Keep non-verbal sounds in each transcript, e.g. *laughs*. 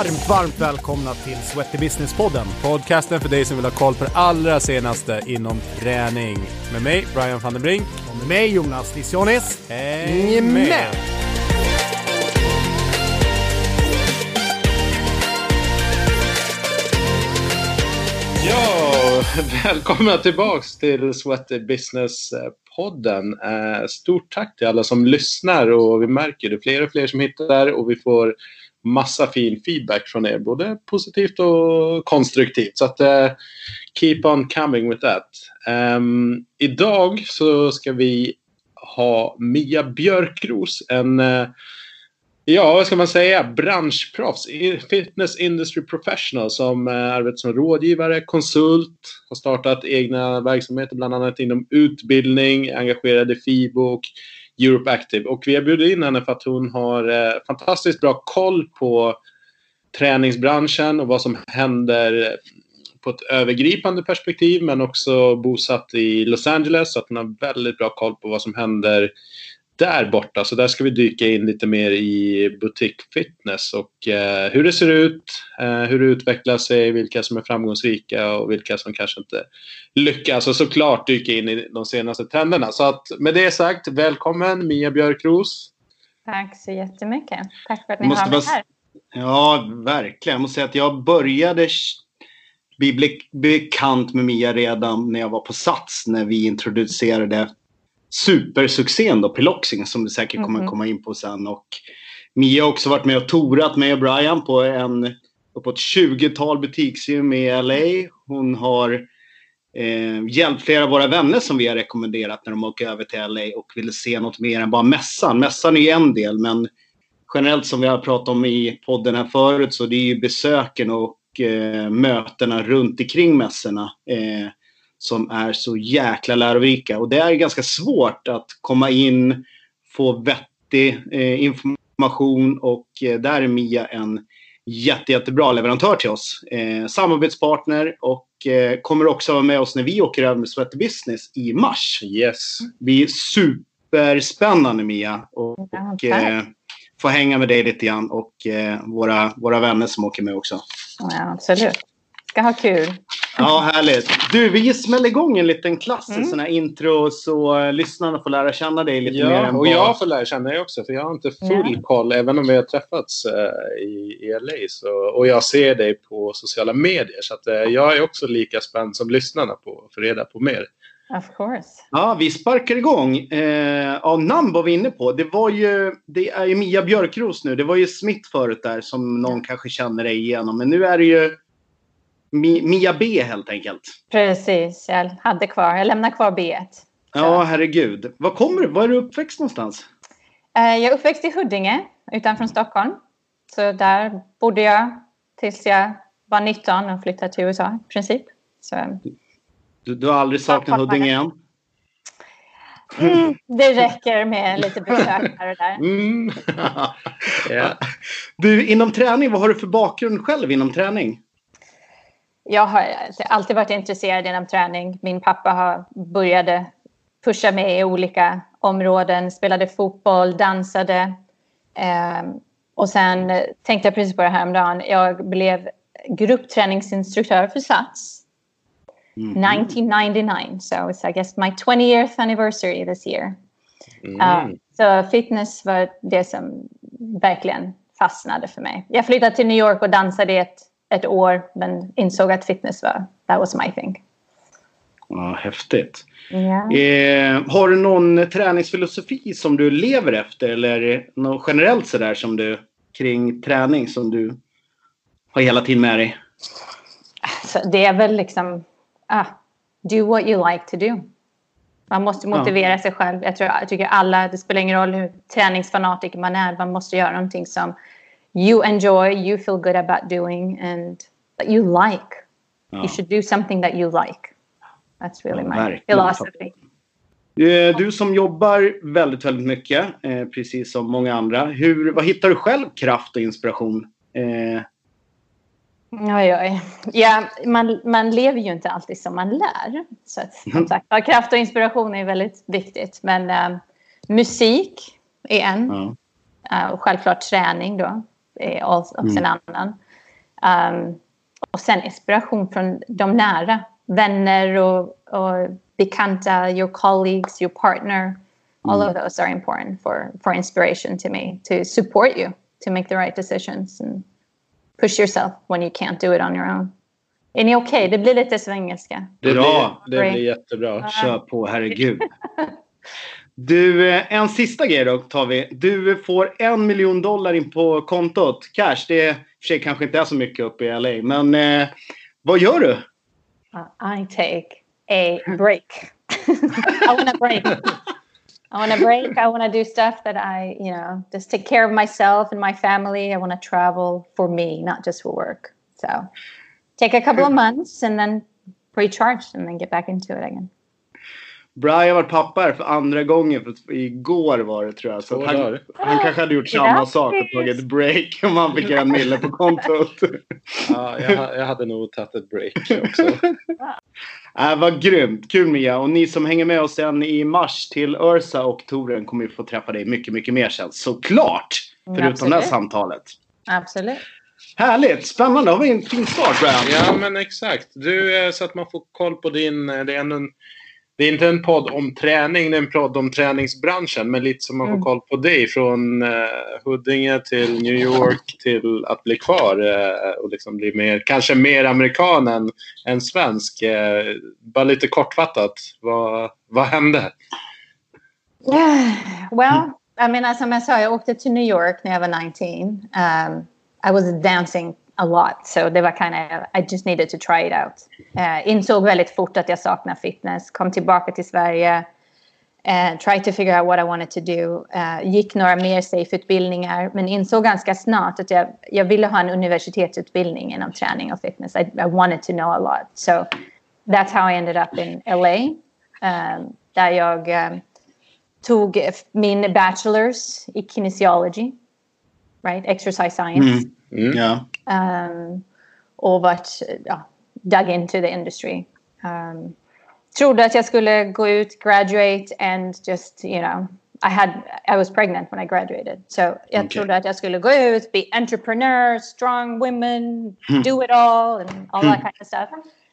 Varmt, varmt välkomna till Sweaty Business-podden. Podcasten för dig som vill ha koll på det allra senaste inom träning. Med mig, Brian van den Brink. Och med mig, Jonas Lissionis. Häng med! Ja, välkomna tillbaks till Sweaty Business-podden. Eh, stort tack till alla som lyssnar och vi märker det fler och fler som hittar och vi får massa fin feedback från er, både positivt och konstruktivt. Så att uh, keep on coming with that. Um, idag så ska vi ha Mia Björkros, en uh, Ja, vad ska man säga? Branschproffs, fitness industry professional som eh, arbetar som rådgivare, konsult, har startat egna verksamheter bland annat inom utbildning, engagerad i FIBO och Europe Active. Och vi har bjudit in henne för att hon har eh, fantastiskt bra koll på träningsbranschen och vad som händer på ett övergripande perspektiv men också bosatt i Los Angeles så att hon har väldigt bra koll på vad som händer där borta. Så där ska vi dyka in lite mer i butik fitness och eh, hur det ser ut, eh, hur det utvecklar sig, vilka som är framgångsrika och vilka som kanske inte lyckas. Och såklart dyka in i de senaste trenderna. Så att med det sagt, välkommen Mia Björkros. Tack så jättemycket. Tack för att ni har mig här. Ja, verkligen. Jag måste säga att jag började bli bekant med Mia redan när jag var på Sats när vi introducerade supersuccén då, Piloxing, som du säkert kommer mm. komma in på sen. Och Mia har också varit med och torat med Brian på en uppåt 20-tal butiksgym i LA. Hon har eh, hjälpt flera av våra vänner som vi har rekommenderat när de åker över till LA och vill se något mer än bara mässan. Mässan är en del, men generellt som vi har pratat om i podden här förut så det är ju besöken och eh, mötena runt omkring mässorna. Eh, som är så jäkla lärorika. Och det är ganska svårt att komma in, få vettig eh, information och eh, där är Mia en jätte, jättebra leverantör till oss. Eh, samarbetspartner och eh, kommer också vara med oss när vi åker över med Sweaty Business i mars. Yes. Vi är superspännande Mia. Och, och eh, få hänga med dig lite grann och eh, våra, våra vänner som åker med också. Ja, absolut. Ska ha kul. Ja, *laughs* härligt. Du, vi smäller igång en liten klassisk mm. sån här intro så lyssnarna får lära känna dig lite ja, mer. Än och jag får lära känna dig också för jag har inte full ja. koll även om vi har träffats uh, i, i LA. Så, och jag ser dig på sociala medier så att, uh, jag är också lika spänd som lyssnarna på att få reda på mer. Of course. Ja, vi sparkar igång. Eh, ja, namn var vi inne på. Det, var ju, det är ju Mia Björkros nu. Det var ju Smith förut där som någon kanske känner dig igenom. Men nu är det ju Mia B helt enkelt. Precis, jag hade kvar, jag lämnar kvar B. Ja, herregud. Var kommer du? Var är du uppväxt någonstans? Eh, jag är uppväxt i Huddinge utanför Stockholm. Så där bodde jag tills jag var 19 och flyttade till USA i princip. Så, du, du har aldrig saknat Huddinge än? Mm, det räcker med lite besök här och där. *laughs* Mm. *laughs* ja. Du, inom träning, vad har du för bakgrund själv inom träning? Jag har alltid varit intresserad inom träning. Min pappa har började pusha mig i olika områden, spelade fotboll, dansade. Eh, och sen tänkte jag precis på det här om dagen. Jag blev gruppträningsinstruktör för SATS. Mm. 1999, so it's I guess my 20th anniversary this year. Mm. Uh, så fitness var det som verkligen fastnade för mig. Jag flyttade till New York och dansade i ett ett år men insåg att fitness var, that was my thing. Ja, häftigt. Yeah. Eh, har du någon träningsfilosofi som du lever efter eller något generellt sådär som du kring träning som du har hela tiden med dig? Alltså, det är väl liksom ah, do what you like to do. Man måste motivera ja. sig själv. Jag, tror, jag tycker alla, det spelar ingen roll hur träningsfanatiker man är, man måste göra någonting som you enjoy, you feel good about doing, and that you like. Ja. You should do something that you like. That's really ja, my philosophy. Eh, du som jobbar väldigt, väldigt mycket, eh, precis som många andra. Hur, vad hittar du själv kraft och inspiration? Eh... Oj, oj. Ja, man, man lever ju inte alltid som man lär. Så att, som sagt, kraft och inspiration är väldigt viktigt. Men äh, musik är en. Ja. Äh, och självklart träning då är också mm. en annan. Um, och sen inspiration från de nära. Vänner och, och bekanta, your colleagues, your partner. All of those are important for, for inspiration to me, to support you to make the right decisions and push yourself when you can't do it on your own. Är ni okej? Okay? Det blir lite svengelska. Det Bra. Blir, det blir jättebra. Kör på, herregud. *laughs* Du, eh, en sista grej då tar vi. Du får en miljon dollar in på kontot. Cash. Det är, för sig kanske inte är så mycket uppe i LA. Men eh, vad gör du? Uh, I take a break. *laughs* I want a break. I want to break. I want to do stuff that I, you know, just take care of myself and my family. I want to travel for me, not just for work. So take a couple of months and then recharge and then get back into it again. Brian har varit pappa här för andra gången. För igår var det tror jag. Så han, han kanske hade gjort samma sak och tagit ett break om han fick en mille på kontot. ja, jag, jag hade nog tagit ett break också. *laughs* Äh, vad grymt! Kul Mia! Och ni som hänger med oss sen i mars till Ursa och Toren kommer ju få träffa dig mycket, mycket mer sen. Såklart! Förutom Absolut. det här samtalet. Absolut. Härligt! Spännande! Har vi en fin start, Brian? Ja, men exakt. Du, så att man får koll på din... Det är en det är inte en podd om träning, det är en podd om träningsbranschen. Men lite så man får mm. koll på dig. Från uh, Huddinge till New York till att bli kvar. Uh, och liksom bli mer, kanske mer amerikan än, än svensk. Uh, bara lite kortfattat. Vad, vad hände? Yeah, *sighs* well, I mean, som jag sa, jag åkte till New York när jag var 19. Um, I was dancing a lot. So det var kind of, I just needed to try it out. Uh, insåg väldigt fort att jag saknar fitness. Kom tillbaka till Sverige. Eh, uh, tried to figure out what I wanted to do. Uh, gick några mer safe-utbildningar. Men insåg ganska snart att jag, jag ville ha en universitetsutbildning inom träning och fitness. I, I wanted to know a lot. So that's how I ended up in LA. Um, där jag um, tog min bachelors i kinesiology. Right? Exercise science. Mm. Mm. Yeah. Um, och varit, ja, dug into the industry. Um, trodde att jag skulle gå ut, graduate and just, you know, I had, I was pregnant when I graduated. So jag okay. trodde att jag skulle gå ut, be entrepreneur, strong women, mm. do it all and all mm. that kind of stuff.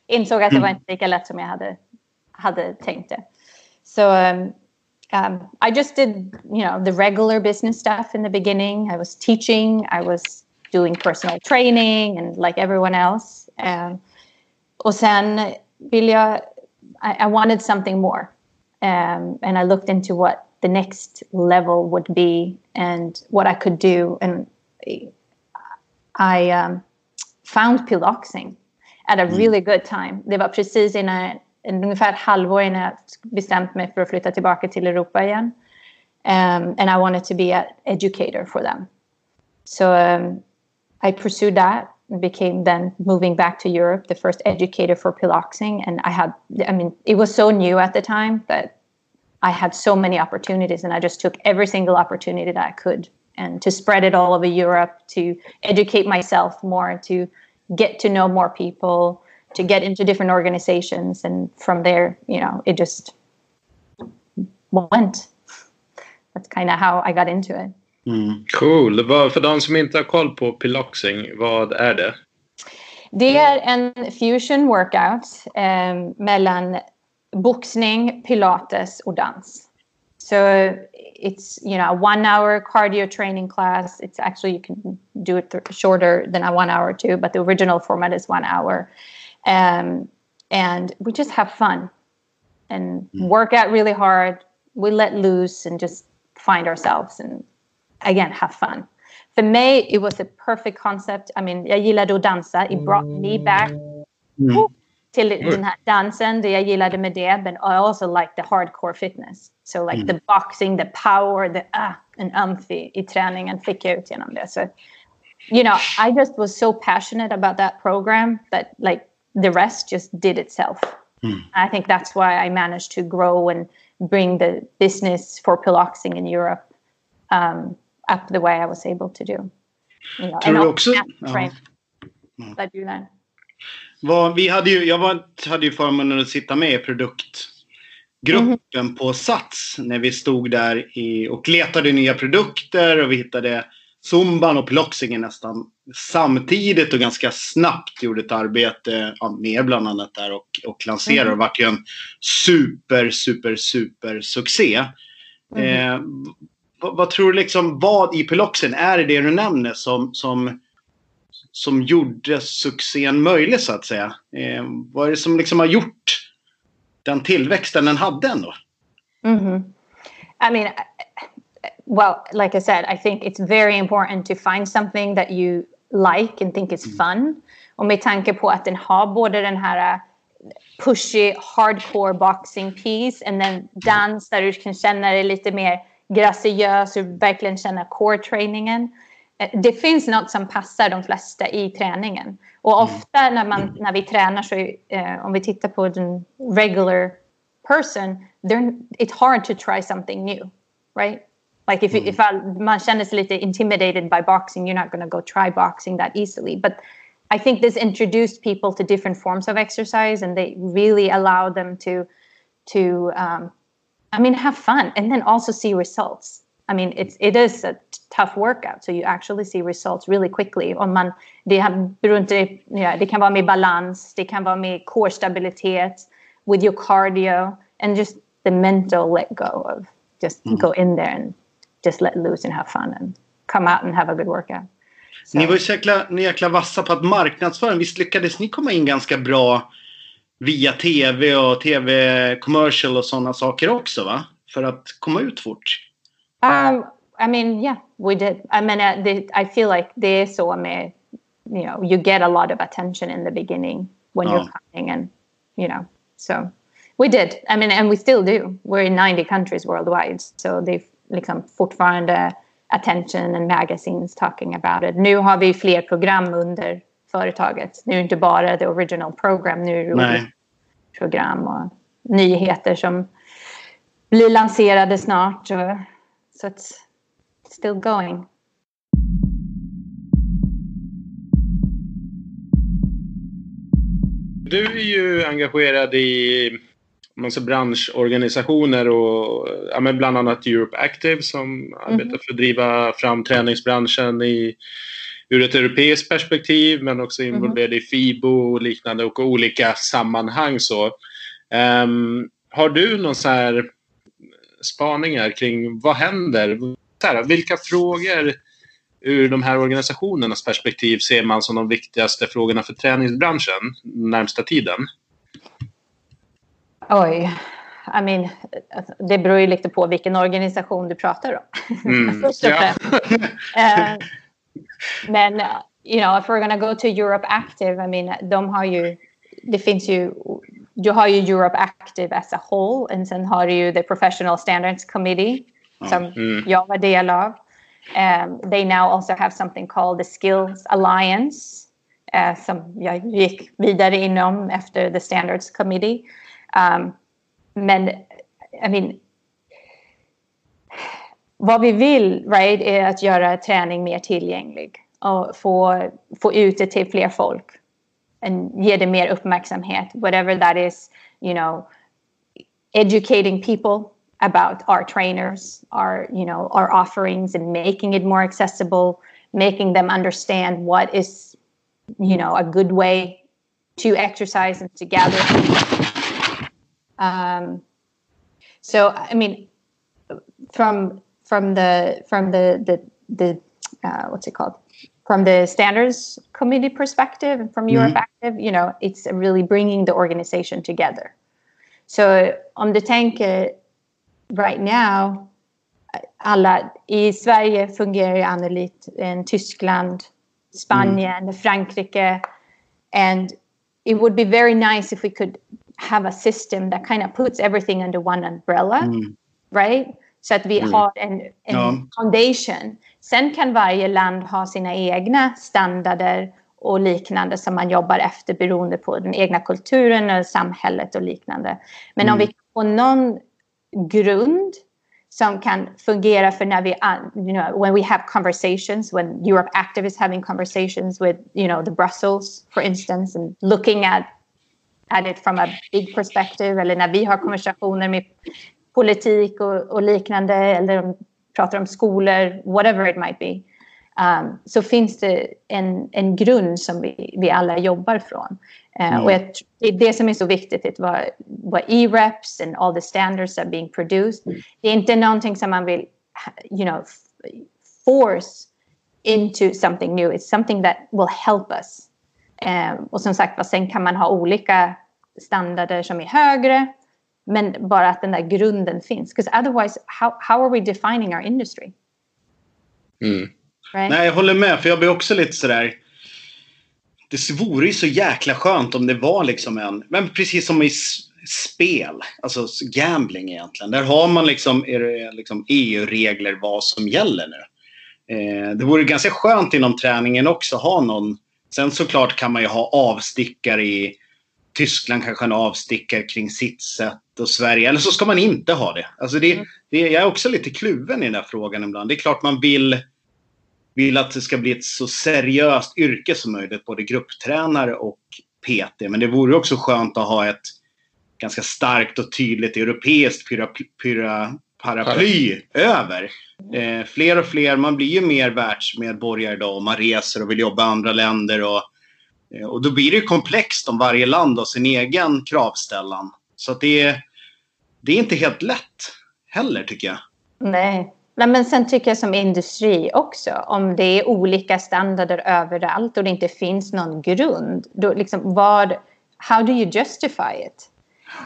Insåg att det var inte lika lätt som jag hade, hade tänkt det. So um, um, I just did, you know, the regular business stuff in the beginning. I was teaching, I was doing personal training and like everyone else. Um, och sen vill jag, I, I wanted something more. Um, and I looked into what the next level would be and what I could do. And I um, found piloxing at a mm. really good time. Det var precis innan, ungefär ett halvår innan jag bestämt mig för att flytta tillbaka till Europa igen. Um, and I wanted to be an educator for them. So um, I pursued that and became then moving back to Europe, the first educator for piloxing. And I had, I mean, it was so new at the time that I had so many opportunities and I just took every single opportunity that I could and to spread it all over Europe, to educate myself more, to get to know more people, to get into different organizations. And from there, you know, it just went. That's kind of how I got into it. Mm. Cool. För de som inte har koll på piloxing, vad är det? Det är en fusion workout eh, mellan boxning, pilates och dans. So it's you know a one hour cardio training class. It's actually you can do it shorter than a one hour too, but the original format is one hour. Um, and we just have fun and mm. work out really hard. We let loose and just find ourselves and again, have fun. För me, it was a perfect concept. I mean, jag gillade att dansa. It brought me back mm. till den här dansen. Det jag gillade med det. But I also like the hardcore fitness. So like mm. the boxing, the power, the ah, and umph i, i träningen fick jag ut genom det. So, you know, I just was so passionate about that program that like the rest just did itself. Mm. I think that's why I managed to grow and bring the business for piloxing in Europe um, up the way I was able to do. You know, Tror du också... Ja. Ja. Vad, vi hade ju, jag var, hade ju förmånen att sitta med i produktgruppen mm. på Sats när vi stod där i, och letade nya produkter och vi hittade zumban och piloxingen nästan samtidigt och ganska snabbt gjorde ett arbete ja, med bland annat där och, och lanserade. Mm. Det vart ju en super, super, super succé. Mm. Eh, vad, vad, tror du liksom, vad i piloxen är det det du nämner som, som, som gjorde succén möjlig så att säga? Eh, vad är det som liksom har gjort den tillväxten den hade ändå? Mm -hmm. I mean, well, like I said, I think it's very important to find something that you like and think is mm. fun. Och med tanke på att den har både den här uh, pushy, hardcore boxing piece and then dans där du kan känna dig lite mer graciös och verkligen känna core-träningen. Eh, det finns något som passar de flesta i träningen. Och mm. ofta när, man, när vi tränar så, uh, om vi tittar på den regular person, it's hard to try something new, right? Like if, mm. if I, man känner sig lite intimidated by boxing, you're not going to go try boxing that easily. But I think this introduced people to different forms of exercise, and they really allowed them to, to, um, I mean, have fun and then also see results. I mean, it's it is a tough workout, so you actually see results really quickly. Om man, det, beror inte, ja, det kan vara med balans, det kan vara med core stabilitet, with your cardio, and just the mental let go of just mm. go in there and just let loose and have fun and come out and have a good workout. So. Ni var ju så jäkla, jäkla vassa på att marknadsföra. Visst lyckades ni komma in ganska bra via tv och tv-commercial och sådana saker också va? För att komma ut fort? Um, I mean, yeah, we did. I mean, uh, the, I feel like det är så med, you know, you get a lot of attention in the beginning when oh. you're coming and, you know, so we did. I mean, and we still do. We're in 90 countries worldwide, so they've liksom fortfarande attention and magazines talking about it. Nu har vi fler program under företaget. Nu är det inte bara the original program, nu är det program och nyheter som blir lanserade snart. Så it's still going. Du är ju engagerad i massa branschorganisationer och ja, men bland annat Europe Active som mm. arbetar för att driva fram träningsbranschen i, ur ett europeiskt perspektiv men också mhm. involverad mm. i FIBO och liknande och olika sammanhang. Så. Um, har du någon så här spaningar kring vad händer? Här, vilka frågor ur de här organisationernas perspektiv ser man som de viktigaste frågorna för träningsbranschen närmsta tiden? Oj. I mean, det beror ju lite på vilken organisation du pratar om. Mm. *laughs* Först och främst. uh, men, you know, if we're gonna go to Europe Active, I mean, de har ju, det finns ju, du har ju Europe Active as a whole, och sen har du ju the Professional Standards Committee, som mm. jag var del av. Um, they now also have something called the Skills Alliance, uh, som jag gick vidare inom efter the Standards Committee. Um, men, I mean, vad vi vill right, är att göra träning mer tillgänglig och få, få ut det till fler folk. Och ge det mer uppmärksamhet. Whatever that is, you know, educating people about our trainers, our, you know, our offerings and making it more accessible, making them understand what is, you know, a good way to exercise and to gather um, so I mean, from from the from the the the uh, what's it called? From the standards committee perspective and from Europe mm-hmm. Active, you know, it's really bringing the organization together. So om du tänker right now, alla i Sverige fungerar annorlunda än Tyskland, Spanien, mm. Frankrike, and it would be very nice if we could have a system that kind of puts everything under one umbrella. Mm. Right? Så att vi mm. har en, en ja. foundation. Sen kan varje land ha sina egna standarder och liknande som man jobbar efter beroende på den egna kulturen och samhället och liknande. Men mm. om vi kan få någon grund som kan fungera för när vi, you know, when we have conversations, when Europe Active is having conversations with, you know, the Brussels, for instance, and looking at at it from a big perspective eller när vi har konversationer med politik och, och liknande eller de pratar om skolor, whatever it might be. um, så finns det en, en grund som vi, vi alla jobbar från. Uh, mm. Och jag, det är det som är så viktigt, att vad, vad e-reps and all the standards are being produced. Mm. Det är inte någonting som man vill you know, force into something new. It's something that will help us. Um, och som sagt sen kan man ha olika standarder som är högre. Men bara att den där grunden finns. Because otherwise, how, how are we defining our industry? Mm. Right? Nej, jag håller med. För jag blir också lite sådär... Det vore ju så jäkla skönt om det var liksom en... Men precis som i spel, alltså gambling egentligen. Där har man liksom, liksom EU-regler vad som gäller nu. Eh, det vore ganska skönt inom träningen också ha någon... Sen såklart kan man ju ha avstickare i Tyskland kanske en avstickare kring sitt sätt och Sverige. Eller så ska man inte ha det. Alltså det, det jag är också lite kluven i den där frågan ibland. Det är klart man vill, vill att det ska bli ett så seriöst yrke som möjligt. Både grupptränare och PT. Men det vore också skönt att ha ett ganska starkt och tydligt europeiskt pyra, pyra, paraply över. Eh, fler och fler, man blir ju mer världsmedborgare idag och man reser och vill jobba i andra länder. Och, Eh, och då blir det komplext om varje land har sin egen kravställan. Så att det, är, det är inte helt lätt heller tycker jag. Nej. Nej, men sen tycker jag som industri också, om det är olika standarder överallt och det inte finns någon grund, då liksom vad, how do you justify it?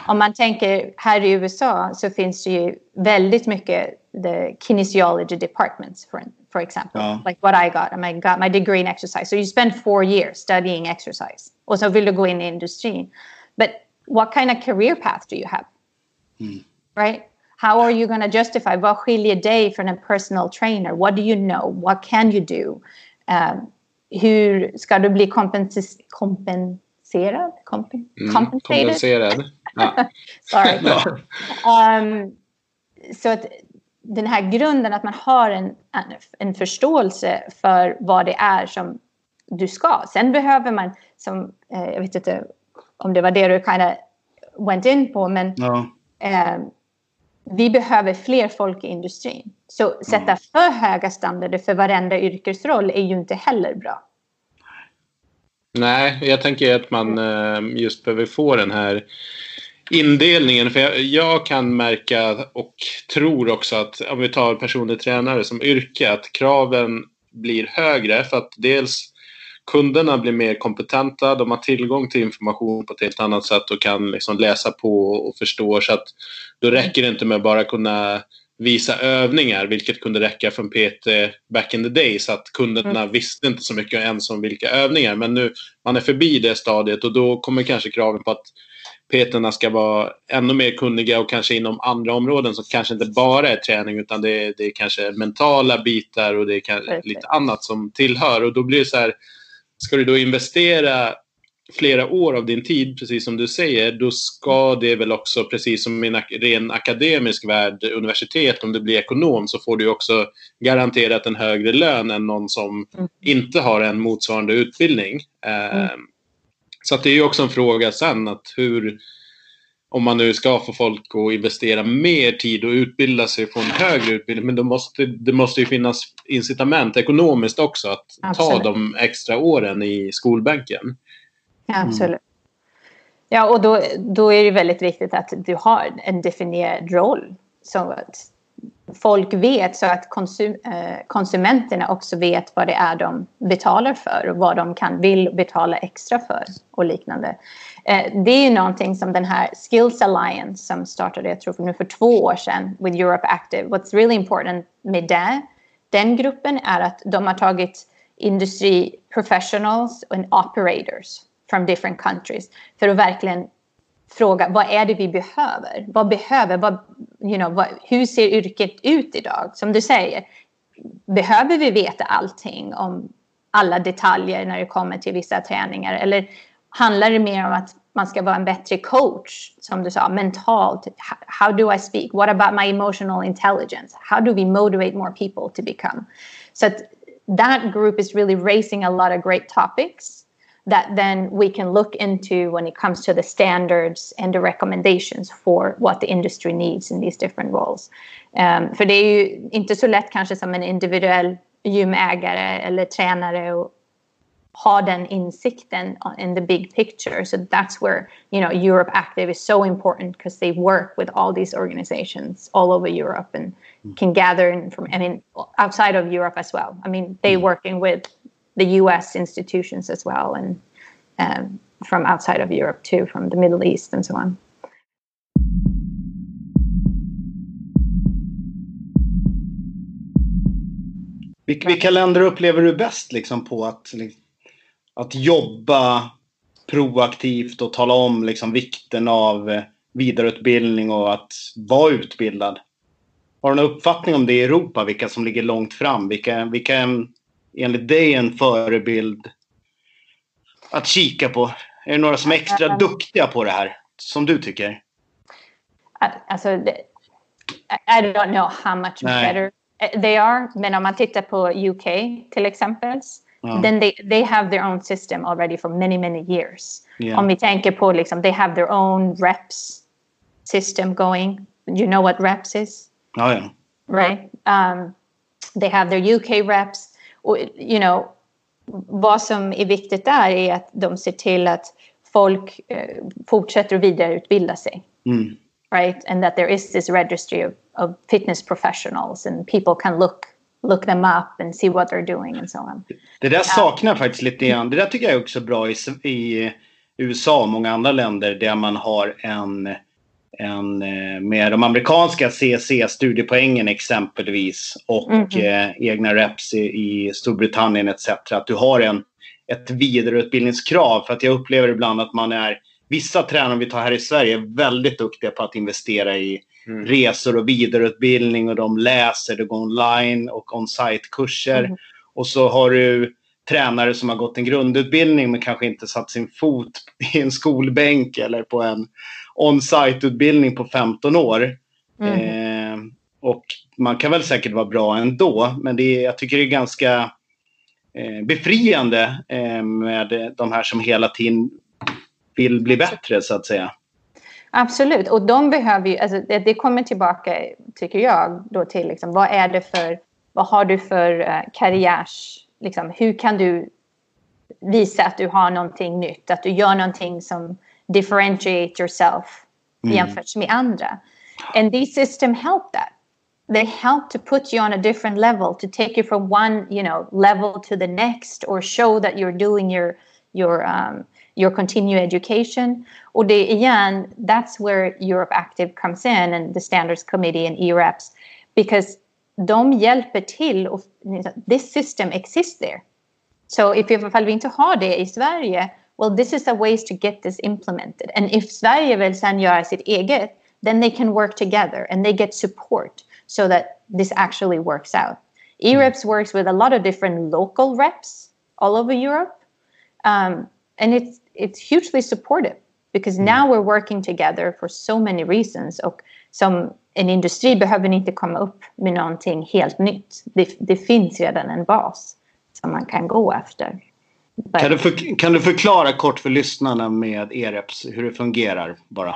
Om man tänker här i USA så finns det ju väldigt mycket the kinesiology departments for, for example. Ja. Like what I got, I got my degree in exercise. So you spend four years studying exercise. Och så vill du gå in i industrin. But what kind of career path do you have? Mm. Right? How are you going to justify? Vad skiljer dig från en personal trainer? What do you know? What can you do? Um, hur ska du bli kompens kompenserad? Kompen mm, kompenserad. *laughs* Sorry. um, så att den här grunden att man har en, en förståelse för vad det är som du ska. Sen behöver man, som eh, jag vet inte om det var det du kind went in på, men ja. eh, vi behöver fler folk i industrin. Så sätta mm. för höga standarder för varenda yrkesroll är ju inte heller bra. Nej, jag tänker att man eh, just behöver få den här indelningen. För jag, jag, kan märka och tror också att om vi tar personlig tränare som yrke att kraven blir högre för att dels kunderna blir mer kompetenta, de har tillgång till information på ett helt annat sätt och kan liksom läsa på och förstå. Så att då räcker det inte med att bara kunna visa övningar, vilket kunde räcka från PT back in the days. Att kunderna mm. visste inte så mycket ens om vilka övningar. Men nu man är förbi det stadiet och då kommer kanske kraven på att peterna ska vara ännu mer kunniga och kanske inom andra områden som kanske inte bara är träning utan det är, det är kanske mentala bitar och det är lite annat som tillhör. Och då blir det så här, ska du då investera flera år av din tid, precis som du säger, då ska det väl också, precis som i en ren akademisk värld, universitet, om du blir ekonom så får du också garanterat en högre lön än någon som mm. inte har en motsvarande utbildning. Mm. Så det är ju också en fråga sen att hur, om man nu ska få folk att investera mer tid och utbilda sig och få en högre utbildning, men då måste, det måste ju finnas incitament ekonomiskt också att Absolut. ta de extra åren i skolbänken. Ja, absolut. Mm. Ja, och då, då är det väldigt viktigt att du har en definierad roll. Att folk vet, så att konsum, eh, konsumenterna också vet vad det är de betalar för och vad de kan vill betala extra för och liknande. Eh, det är ju någonting som den här Skills Alliance som startade, jag tror nu för två år sedan, with Europe Active. What's really important med det, den gruppen är att de har tagit industri professionals and operators from different countries för att verkligen fråga vad är det vi behöver? Vad behöver, vad, you know, vad, hur ser yrket ut idag? Som du säger, behöver vi veta allting om alla detaljer när det kommer till vissa träningar? Eller handlar det mer om att man ska vara en bättre coach, som du sa, mentalt? How do I speak? What about my emotional intelligence? How do we motivate more people to become? So that group is really raising a lot of great topics that then we can look into when it comes to the standards and the recommendations for what the industry needs in these different roles. Um, för det är ju inte så lätt kanske som en individuell gymägare eller tränare och ha den insikten in the big picture. So that's where you know Europe Active is so important because they work with all these organizations all over Europe and mm. can gather in from I mean outside of Europe as well. I mean they mm. working with the U.S. institutions as well and um, from outside of Europe too, from the Middle East and so on. Vilka länder upplever du bäst liksom, på att, liksom, att jobba proaktivt och tala om liksom, vikten av eh, vidareutbildning och att vara utbildad? Har du någon uppfattning om det i Europa? Vilka som ligger långt fram? Vilka, vilka enligt dig en förebild att kika på? Är det några som är extra duktiga på det här? Som du tycker? Alltså, I don't know how much Nej. better they are. Men om man tittar på UK till exempel. Mm. Then they, they have their own system already for many, many years. Yeah. Om vi tänker på liksom, they have their own reps system going. You know what reps is? Oh, yeah. Right? Um, they have their UK reps. Och, you know, vad som är viktigt där är att de ser till att folk eh, fortsätter att vidareutbilda sig. Mm. Right? And that there is this registry of, of fitness professionals and people can look look them up and see what they're doing and so on. Det där saknar jag faktiskt lite grann. Det där tycker jag är också bra i, i USA och många andra länder där man har en, en eh, med de amerikanska CC-studiepoängen exempelvis och mm -hmm. eh, egna reps i, i Storbritannien etc. Att du har en, ett vidareutbildningskrav för att jag upplever ibland att man är Vissa tränare vi tar här i Sverige är väldigt duktiga på att investera i mm. resor och vidareutbildning och de läser, det går online och on-site-kurser. Mm. Och så har du tränare som har gått en grundutbildning men kanske inte satt sin fot i en skolbänk eller på en on-site-utbildning på 15 år. Mm. Eh, och man kan väl säkert vara bra ändå, men det är, jag tycker det är ganska eh, befriande eh, med de här som hela tiden vill bli bättre så att säga. Absolut, och de behöver ju, alltså det, det kommer tillbaka, tycker jag, då till liksom, vad är det för, vad har du för uh, karriärs, liksom, hur kan du visa att du har någonting nytt, att du gör någonting som differentiate yourself mm. jämfört med andra. And these system help that. They help to put you on a different level, to take you from one, you know, level to the next, or show that you're doing your your um, your continued education. Och det igen, that's where Europe Active comes in and the Standards Committee and EREPS. Because de hjälper till och this system exists there. So if ifall vi inte har det i Sverige, well this is a ways to get this implemented. And if Sverige vill sen göra sitt eget, then they can work together and they get support so that this actually works out. EREPS works with a lot of different local reps all over Europe. Um, and it's it's hugely supportive because mm. now we're working together for so many reasons. Och som en industri behöver inte komma upp med någonting helt nytt. Det, det finns redan en bas som man kan gå efter. Kan, du för, kan du förklara kort för lyssnarna med EREPS hur det fungerar bara?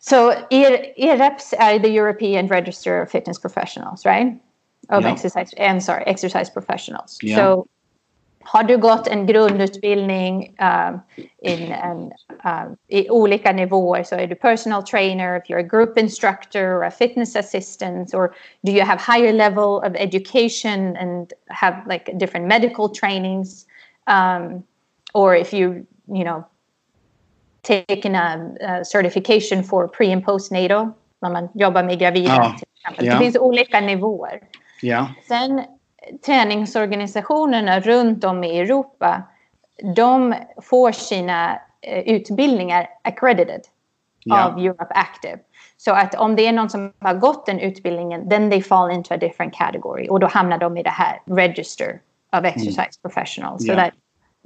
So EREPS är the European Register of Fitness Professionals, right? Of yeah. exercise, I'm sorry, exercise professionals. Yeah. So har du gått en grundutbildning uh, in en, uh, i olika nivåer så är du personal trainer, if you're a group instructor or a fitness assistant or do you have higher level of education and have like different medical trainings um, or if you you know taken a, a certification for pre and postnatal när man jobbar med gravida ja. till exempel. Ja. Det finns olika nivåer. Ja. Sen träningsorganisationerna runt om i Europa, de får sina eh, utbildningar accredited ja. av Europe Active. Så att om det är någon som har gått den utbildningen, then they fall into a different category. Och då hamnar de i det här register of exercise mm. professionals. Yeah. So that,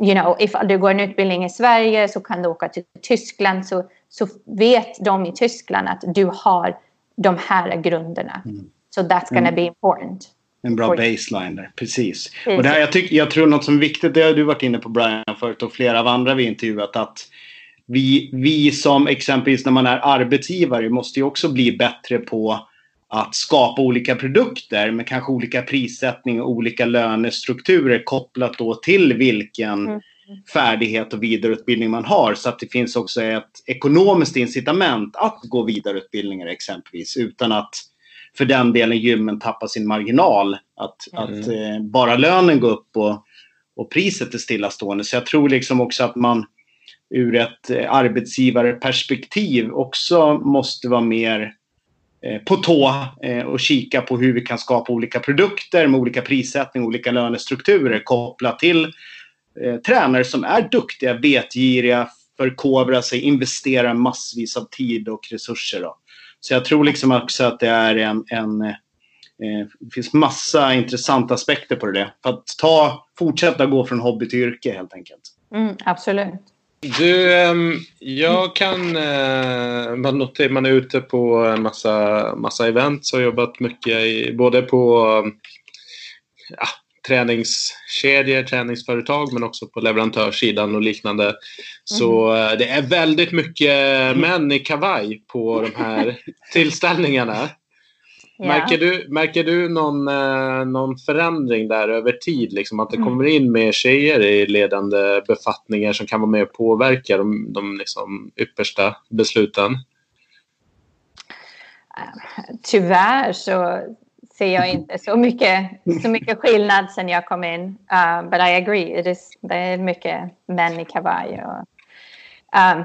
you know, if du går en utbildning i Sverige så kan du åka till Tyskland så, så vet de i Tyskland att du har de här grunderna. Mm. So that's gonna mm. be important. En bra baseline där, precis. Och det här, jag, tyck, jag tror något som är viktigt, det har du varit inne på Brian förut och flera av andra vi intervjuat, att vi, vi som exempelvis när man är arbetsgivare måste ju också bli bättre på att skapa olika produkter med kanske olika prissättning och olika lönestrukturer kopplat då till vilken mm. färdighet och vidareutbildning man har. Så att det finns också ett ekonomiskt incitament att gå vidareutbildningar exempelvis utan att för den delen gymmen tappar sin marginal. Att, mm. att eh, bara lönen går upp och, och priset är stillastående. Så jag tror liksom också att man ur ett eh, arbetsgivarperspektiv också måste vara mer eh, på tå eh, och kika på hur vi kan skapa olika produkter med olika prissättning och olika lönestrukturer kopplat till tränare som är duktiga, vetgiriga, förkovrar sig, investerar massvis av tid och resurser. Då. Så jag tror liksom också att det är en, en det finns massa intressanta aspekter på det. För att ta, fortsätta gå från hobby till yrke helt enkelt. Mm, absolut. Du, ehm, jag kan... Eh, man, är ute på en massa, massa events och jobbat mycket i, både på ja, träningskedjor, träningsföretag men också på leverantörssidan och liknande. Mm. Så eh, det är väldigt mycket män i kavaj på de här *laughs* tillställningarna. Märker, du, märker du någon, eh, någon förändring där över tid? Liksom, att det mm. kommer in mer tjejer i ledande befattningar som kan vara med och påverka de, de liksom, yppersta besluten? Tyvärr så ser jag inte så mycket, så mycket skillnad sen jag kom in. Uh, but I agree, it is, det är mycket män i kavaj. Och, um,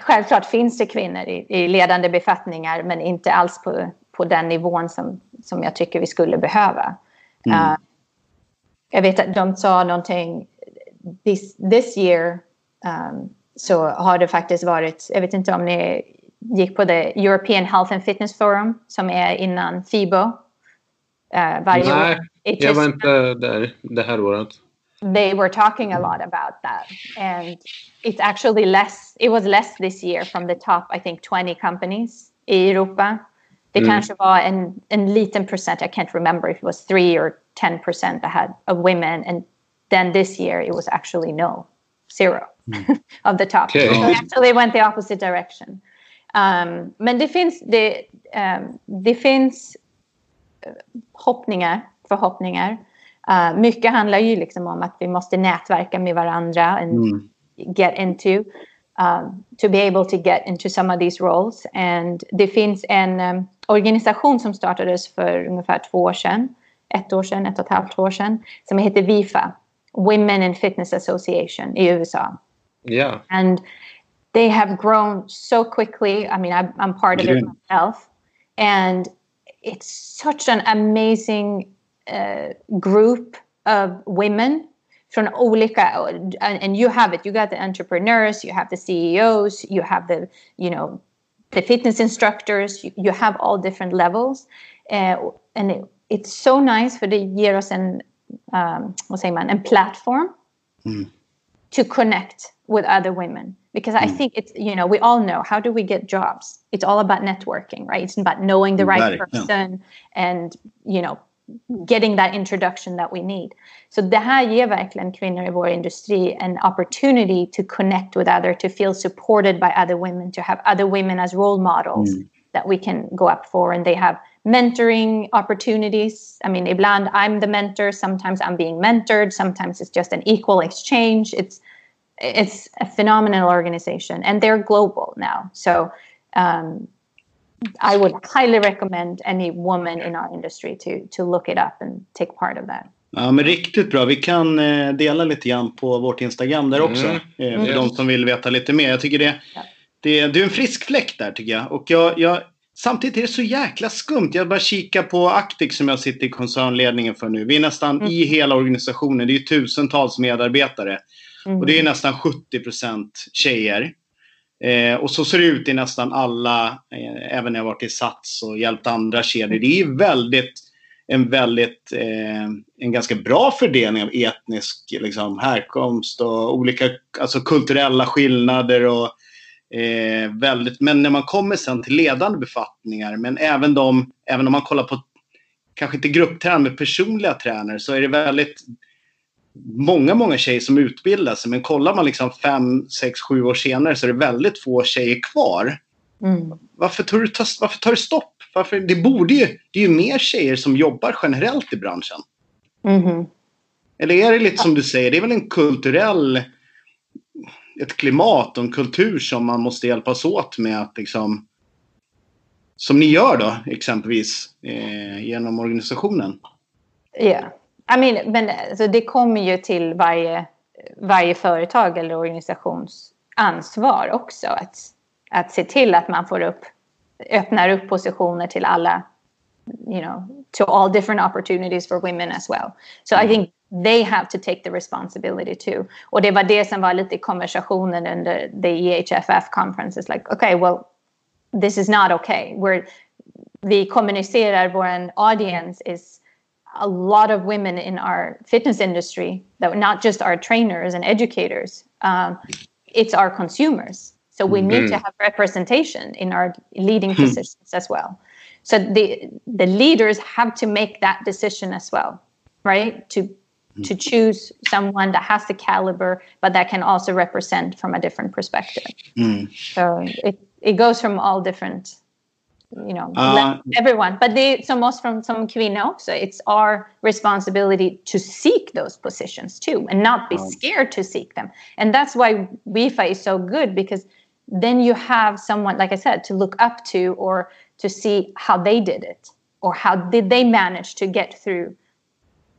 självklart finns det kvinnor i, i ledande befattningar men inte alls på på den nivån som, som jag tycker vi skulle behöva. Mm. Uh, jag vet att de sa någonting, this, this year um, så har det faktiskt varit, jag vet inte om ni gick på det European Health and Fitness Forum som är innan FIBO. Uh, varje Nej, år jag var inte där det här året. They were talking a lot about that and it's actually less, it was less this year from the top I think 20 companies i Europa. Det mm. kanske var en, en liten procent, I can't remember if it was 3 or 10 percent that had of women and then this year it was actually no, zero mm. *laughs* of the top. Okay. So actually went the opposite direction. Um, men det finns, det, um, det finns hoppningar, förhoppningar. Uh, mycket handlar ju liksom om att vi måste nätverka med varandra and mm. get into um, to be able to get into some of these roles. And det finns en um, organisation som startades för ungefär två år sedan, ett år sedan, ett och ett halvt år sedan, som heter VIFA, Women in Fitness Association i USA. Yeah. And they have grown so quickly. I mean, I'm, I'm part of it myself. And it's such an amazing uh, group of women from olika, and you have it, you got the entrepreneurs, you have the CEOs, you have the, you know, the fitness instructors, you, you have all different levels. Uh, and it, it's so nice för det ger oss en, um, vad man, mm. To connect with other women. Because mm. I think it's, you know, we all know how do we get jobs? It's all about networking, right? It's about knowing the right person and, you know, getting that introduction that we need. Så det här ger verkligen kvinnor i vår industri en opportunity to connect with other, to feel supported by other women, to have other women as role models mm. that we can go up for. And they have mentoring opportunities. I mean, ibland I'm the mentor, sometimes I'm being mentored, sometimes it's just an equal exchange. It's it's a phenomenal organization and they're global now. So um, I would highly recommend any woman in our industry to, to look it up and take part of that. Ja, men riktigt bra. Vi kan eh, dela lite grann på vårt Instagram där också. Mm. Eh, för mm. de som vill veta lite mer. Jag tycker det, ja. det, det är en frisk fläkt där tycker jag. Och jag, jag, samtidigt är det så jäkla skumt. Jag bara kika på Actic som jag sitter i koncernledningen för nu. Vi är nästan mm. i hela organisationen. Det är tusentals medarbetare. Mm. Och det är nästan 70 procent tjejer. Eh, och så ser det ut i nästan alla, eh, även när jag varit i Sats och hjälpt andra kedjor. Det är väldigt, en väldigt, eh, en ganska bra fördelning av etnisk liksom, härkomst och olika alltså, kulturella skillnader. Och, eh, väldigt, men när man kommer sen till ledande befattningar, men även de, även om man kollar på, kanske inte grupptränare, men personliga tränare, så är det väldigt många, många tjejer som utbildar sig. Men kollar man liksom fem, sex, sju år senare så är det väldigt få tjejer kvar. Mm. Varför, tar du, varför tar du stopp? Varför, det borde ju, det är ju mer tjejer som jobbar generellt i branschen. Mm. Eller är det lite som du säger, det är väl en kulturell ett klimat och en kultur som man måste hjälpas åt med att liksom som ni gör då exempelvis eh, genom organisationen? Ja, yeah. I mean, men alltså, det kommer ju till varje, varje företag eller organisations ansvar också att, att se till att man får upp, öppnar upp positioner till alla, you know, to all different opportunities for women as well. So I think they have to take the responsibility too. Och det var det som var lite konversationen under the EHFF conference. It's like, okay, well, this is not okay. We're, vi kommunicerar, vår audience is a lot of women in our fitness industry, that not just our trainers and educators, um, it's our consumers. So we need to have representation in our leading hmm. positions as well. So the the leaders have to make that decision as well, right? To. To choose someone that has the caliber, but that can also represent from a different perspective. Mm. So it it goes from all different you know uh, everyone but they so most from some kvinnor so it's our responsibility to seek those positions too and not be scared to seek them and that's why WIFA is so good because then you have someone like i said to look up to or to see how they did it or how did they manage to get through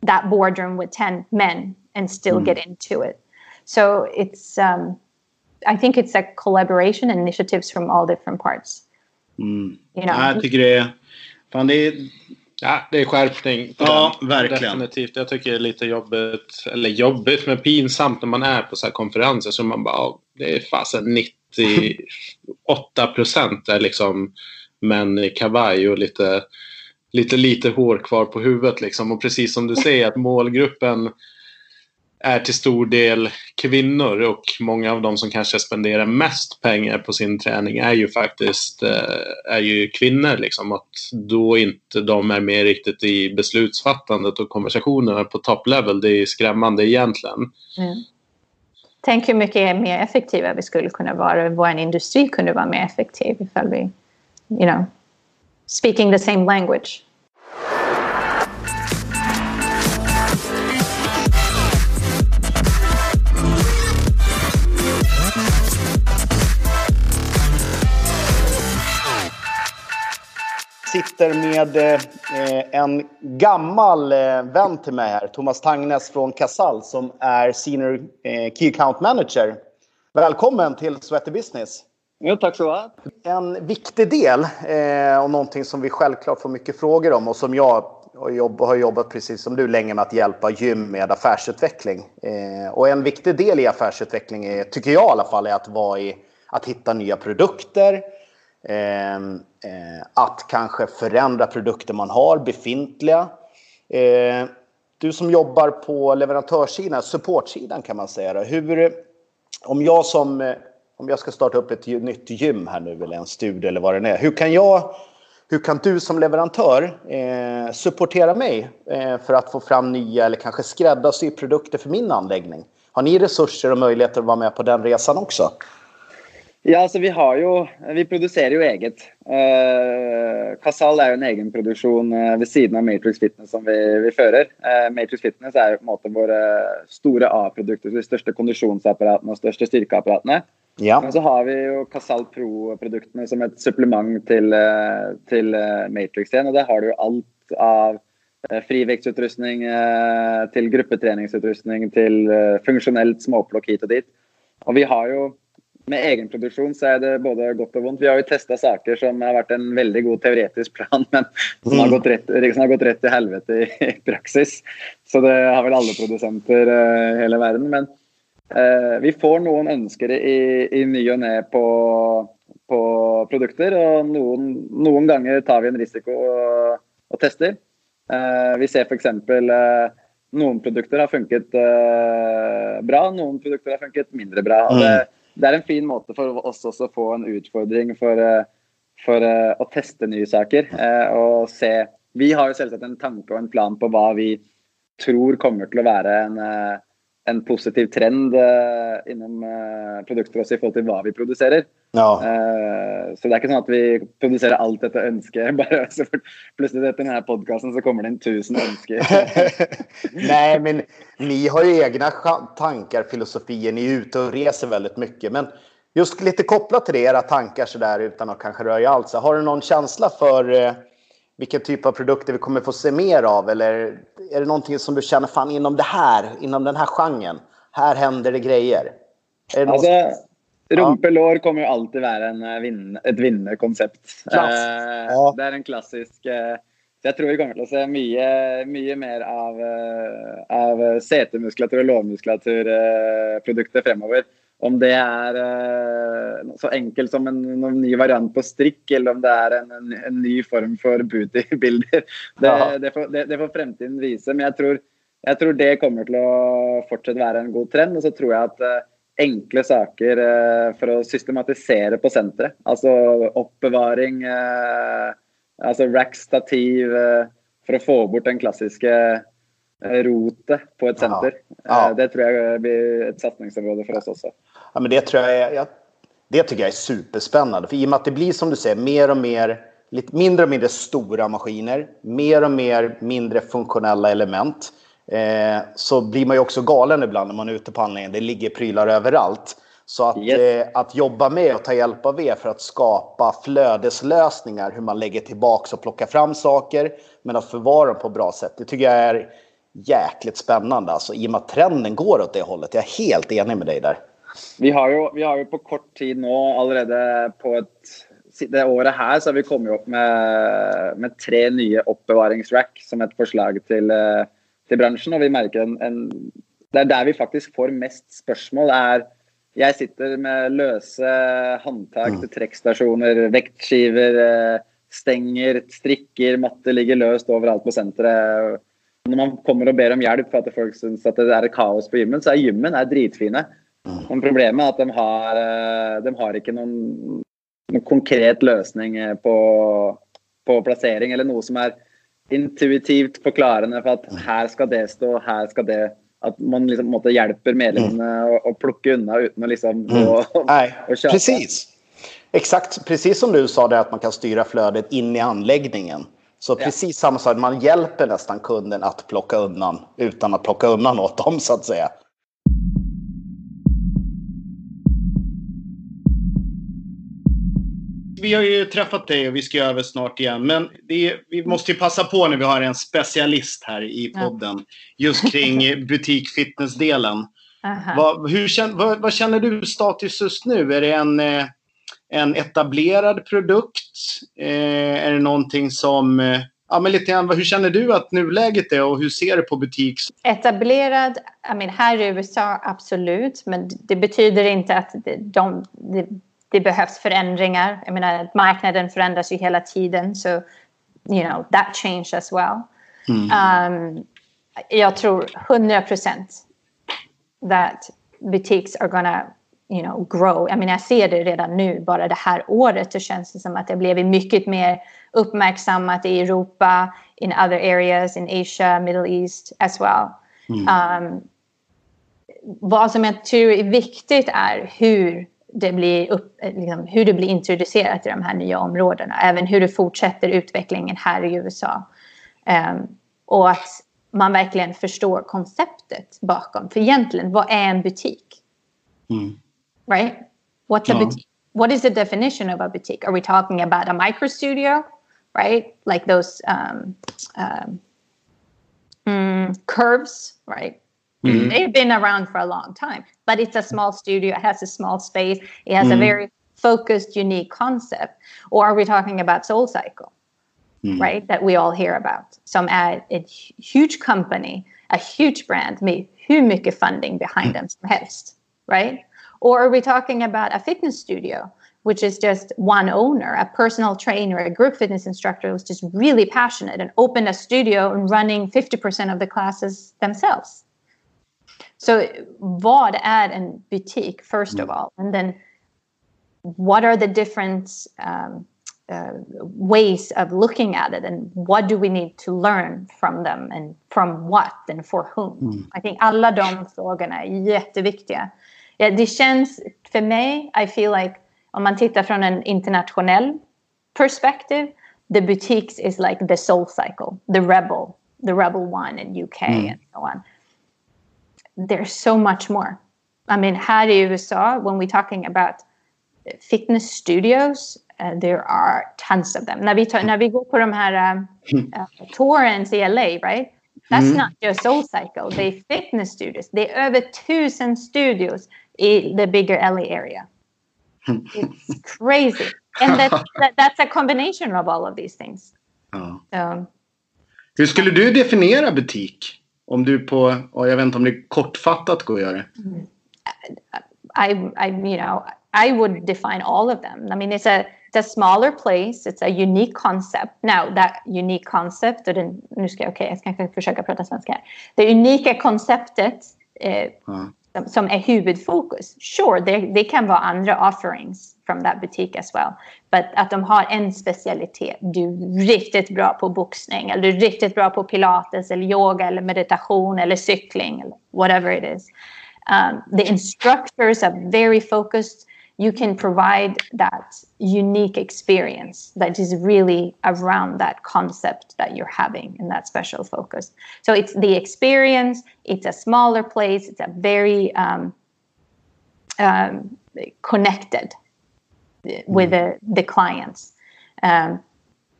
that boardroom with 10 men and still mm. get into it so it's um, i think it's a collaboration initiatives from all different parts Mm. You know? Jag tycker det är... Fan, det är... Ja, det är skärpning. Ja, den. verkligen. Definitivt. Jag tycker det är lite jobbigt, eller jobbigt, men pinsamt när man är på så här konferenser. Så man bara, det är fasen 98 procent är liksom män i kavaj och lite, lite, lite hår kvar på huvudet. Liksom. Och precis som du säger, att målgruppen är till stor del kvinnor och många av de som kanske spenderar mest pengar på sin träning är ju faktiskt eh, är ju kvinnor. Liksom. Att då inte de är med riktigt i beslutsfattandet och konversationerna på top level, det är skrämmande egentligen. Mm. Tänk hur mycket mer effektiva vi skulle kunna vara, vår industri kunde vara mer effektiv ifall vi, you know, speaking the same language. sitter med eh, en gammal eh, vän till mig här, Thomas Tangnes från Casall som är Senior eh, Key Account Manager. Välkommen till Sweaty Business. Jo, tack så mycket. En viktig del eh, och någonting som vi självklart får mycket frågor om och som jag har jobbat precis som du länge med att hjälpa gym med affärsutveckling. Eh, och en viktig del i affärsutveckling, är, tycker jag i alla fall, är att vara i att hitta nya produkter, eh, eh att kanske förändra produkter man har, befintliga. Eh, du som jobbar på leverantörssidan, supportsidan kan man säga. Hur, om, jag som, eh, om jag ska starta upp ett nytt gym här nu eller en studio eller vad det är. Hur kan, jag, hur kan du som leverantör eh, supportera mig eh, för att få fram nya eller kanske skräddarsy produkter för min anläggning? Har ni resurser och möjligheter att vara med på den resan också? Ja, alltså vi har ju. Vi producerar ju eget. Uh, Casal er jo en egenproduksjon uh, eh, vid sidan av Matrix Fitness som vi, vi fører. Uh, eh, Matrix Fitness är på en måte våra stora A-produkter, de största konditionsapparaterna och största styrkeapparaterna. Ja. Men så har vi jo Casal Pro-produktene som et supplement til, uh, til Matrix igjen. Og der har du alt av frivektutrustning til gruppetreningsutrustning til funksjonelt småplukk hit og dit. Og vi har jo med egenproduksjon så er det både godt og vondt. Vi har jo testa saker som har vært en veldig god teoretisk plan, *laughs* men som har mm. gått rett, har gått rett til helvete i, i, praksis. Så det har vel alle produsenter i uh, hele verden. Men vi får noen ønsker i, i ny og ne på, på, produkter, og noen, noen, ganger tar vi en risiko og, og tester. Uh, vi ser f.eks. Uh, noen produkter har funket bra, noen produkter har funket mindre bra. det det er en fin måte for oss også å få en utfordring for, eh, for å teste nye saker. Og se Vi har jo selvsagt en tanke og en plan på hva vi tror kommer til å være en, en positiv trend innom produkter også i forhold til hva vi produserer. Ja. Uh, så det er ikke sånn at vi produserer alt etter ønske. *laughs* Bare så plutselig etter denne podkasten så kommer det inn tusen ønsker. *laughs* Nej, men ni har ju egna tankar, filosofier. Ni är ute och reser väldigt mycket. Men just lite kopplat till det, era tankar så där utan att kanske röja allt. Så har du någon känsla för eh, vilken typ av produkter vi kommer få se mer av? Eller är det någonting som du känner fan inom det här, inom den här genren? Här händer det grejer. Är det alltså, Rumpelår kommer ju alltid vara en, eh, vinn, ett vinnarkoncept. Eh, ja. Det är en klassisk eh, jag tror vi kommer att se mycket, mycket mer av, eh, av setemuskulatur och lårmuskulaturprodukter framöver. Om det är uh, så enkelt som en, en, ny variant på strick eller om det är en, en, en ny form för bootybilder. Det, det, får, det, det får framtiden visa. Men jag tror, jag tror det kommer till att fortsätta vara en god trend. Och så tror jag att uh, enkla saker uh, för att systematisera på centret, alltså uppbevaring, alltså rackstativ för att få bort den klassiska rotet på ett center. Ja. Ja. Det tror jag blir ett satsningsområde för oss också. Ja, men det, tror jag, jag, det tycker jag är superspännande. För i och med att det blir som du säger mer och mer lite mindre och mindre stora maskiner, mer och mer mindre funktionella element. Eh, så blir man ju också galen ibland när man är ute på anläggningen. Det ligger prylar överallt. Så att, yes. eh, att jobba med och ta hjälp av er för att skapa flödeslösningar, hur man lägger tillbaka och plockar fram saker, men att förvara dem på bra sätt. Det tycker jag är jäkligt spännande. Alltså, I och med att trenden går åt det hållet. Jag är helt enig med dig där. Vi har jo, vi har jo på kort tid nå allerede på et det året her så har vi kommet opp med, med tre nye oppbevaringsrack som et forslag til, eh, til bransjen. Og vi merker en, en, Det er der vi faktisk får mest spørsmål. er Jeg sitter med løse håndtak til trekkstasjoner, vektskiver, eh, stenger, strikker, matte ligger løst overalt på senteret. Når man kommer og ber om hjelp for at folk syns det er kaos på gymmen, så er gymmen er dritfine. Men problemet är att de har, eh, de har inte någon, någon konkret lösning eh, på, på placering eller något som är intuitivt förklarande för att här ska det stå, här ska det att man liksom måste hjälper medlemmarna mm. och plocka undan utan att liksom mm. *laughs* och, Nej, och Precis. Exakt, precis som du sa det att man kan styra flödet in i anläggningen. Så ja. precis samma sak, man hjälper nästan kunden att plocka undan utan att plocka undan åt dem så att säga. Vi har ju träffat dig och vi ska över snart igen. Men är, vi måste ju passa på när vi har en specialist här i podden. Ja. Just kring *laughs* butik-fitness-delen. Vad, vad, vad, känner du status just nu? Är det en, eh, en etablerad produkt? Eh, är det någonting som... Eh, ja, men lite grann, hur känner du att nuläget är och hur ser du på butik? Etablerad, I mean, här i USA absolut, men det betyder inte att de, de det behövs förändringar. Jag menar, marknaden förändras ju hela tiden. Så, you know, that change as well. Mm. Um, jag tror 100 procent that butiks are gonna you know, grow. Jag mean, jag ser det redan nu, bara det här året. Det känns det som att det blev mycket mer uppmärksammat i Europa, in other areas, in Asia, Middle East as well. Mm. Um, vad som jag tror är viktigt är hur det blir upp, liksom, hur det blir introducerat i de här nya områdena. Även hur det fortsätter utvecklingen här i USA. Um, och att man verkligen förstår konceptet bakom. För egentligen, vad är en butik? Mm. Right? What's a ja. boutique? What is the definition of a boutique? Are we talking about a micro studio? Right? Like those um, um, mm, curves, right? Mm-hmm. They've been around for a long time, but it's a small studio. It has a small space. It has mm-hmm. a very focused, unique concept. Or are we talking about Soul Cycle, mm-hmm. right? That we all hear about. Some ad, a huge company, a huge brand med hur mycket funding behind them som helst, right? Or are we talking about a fitness studio, which is just one owner, a personal trainer, a group fitness instructor who's just really passionate and opened a studio and running 50% of the classes themselves? So vad är en butik first of mm. all? And then what are the different um, uh, ways of looking at it and what do we need to learn from them and from what and for whom? Mm. I think alla de frågorna är jätteviktiga. Ja, det känns för mig, I feel like om man tittar från en internationell perspektiv, the boutiques is like the soul cycle, the rebel, the rebel one in UK mm. and so on. There's so much more. I mean, här i USA, when we're talking about fitness studios, uh, there are tons of them. När vi, tar, när vi går på de här uh, uh, tours i LA, right? That's mm. not just Soul Cycle. They fitness studios. They över tusen studios in the bigger LA area. *laughs* It's crazy. And that, that, that's a combination of all of these things. Ja. So. Hur skulle du definiera butik? Om du på, jag vet inte om det är kortfattat går att göra det. I, I, you know, I would define all of them. I mean, it's a it's a smaller place. It's a unique concept. Now that unique concept, och den, nu ska jag, okay, jag ska försöka prata svenska här. Det unika konceptet eh, mm. som, som, är huvudfokus. Sure, det, det kan vara andra offerings from that butik as well. But att de har en specialitet. Du är riktigt bra på boxning eller du är riktigt bra på pilates eller yoga eller meditation eller cykling eller whatever it is. Um, the instructors are very focused you can provide that unique experience that is really around that concept that you're having in that special focus. So it's the experience, it's a smaller place, it's a very um, um, connected with the, the clients. Um,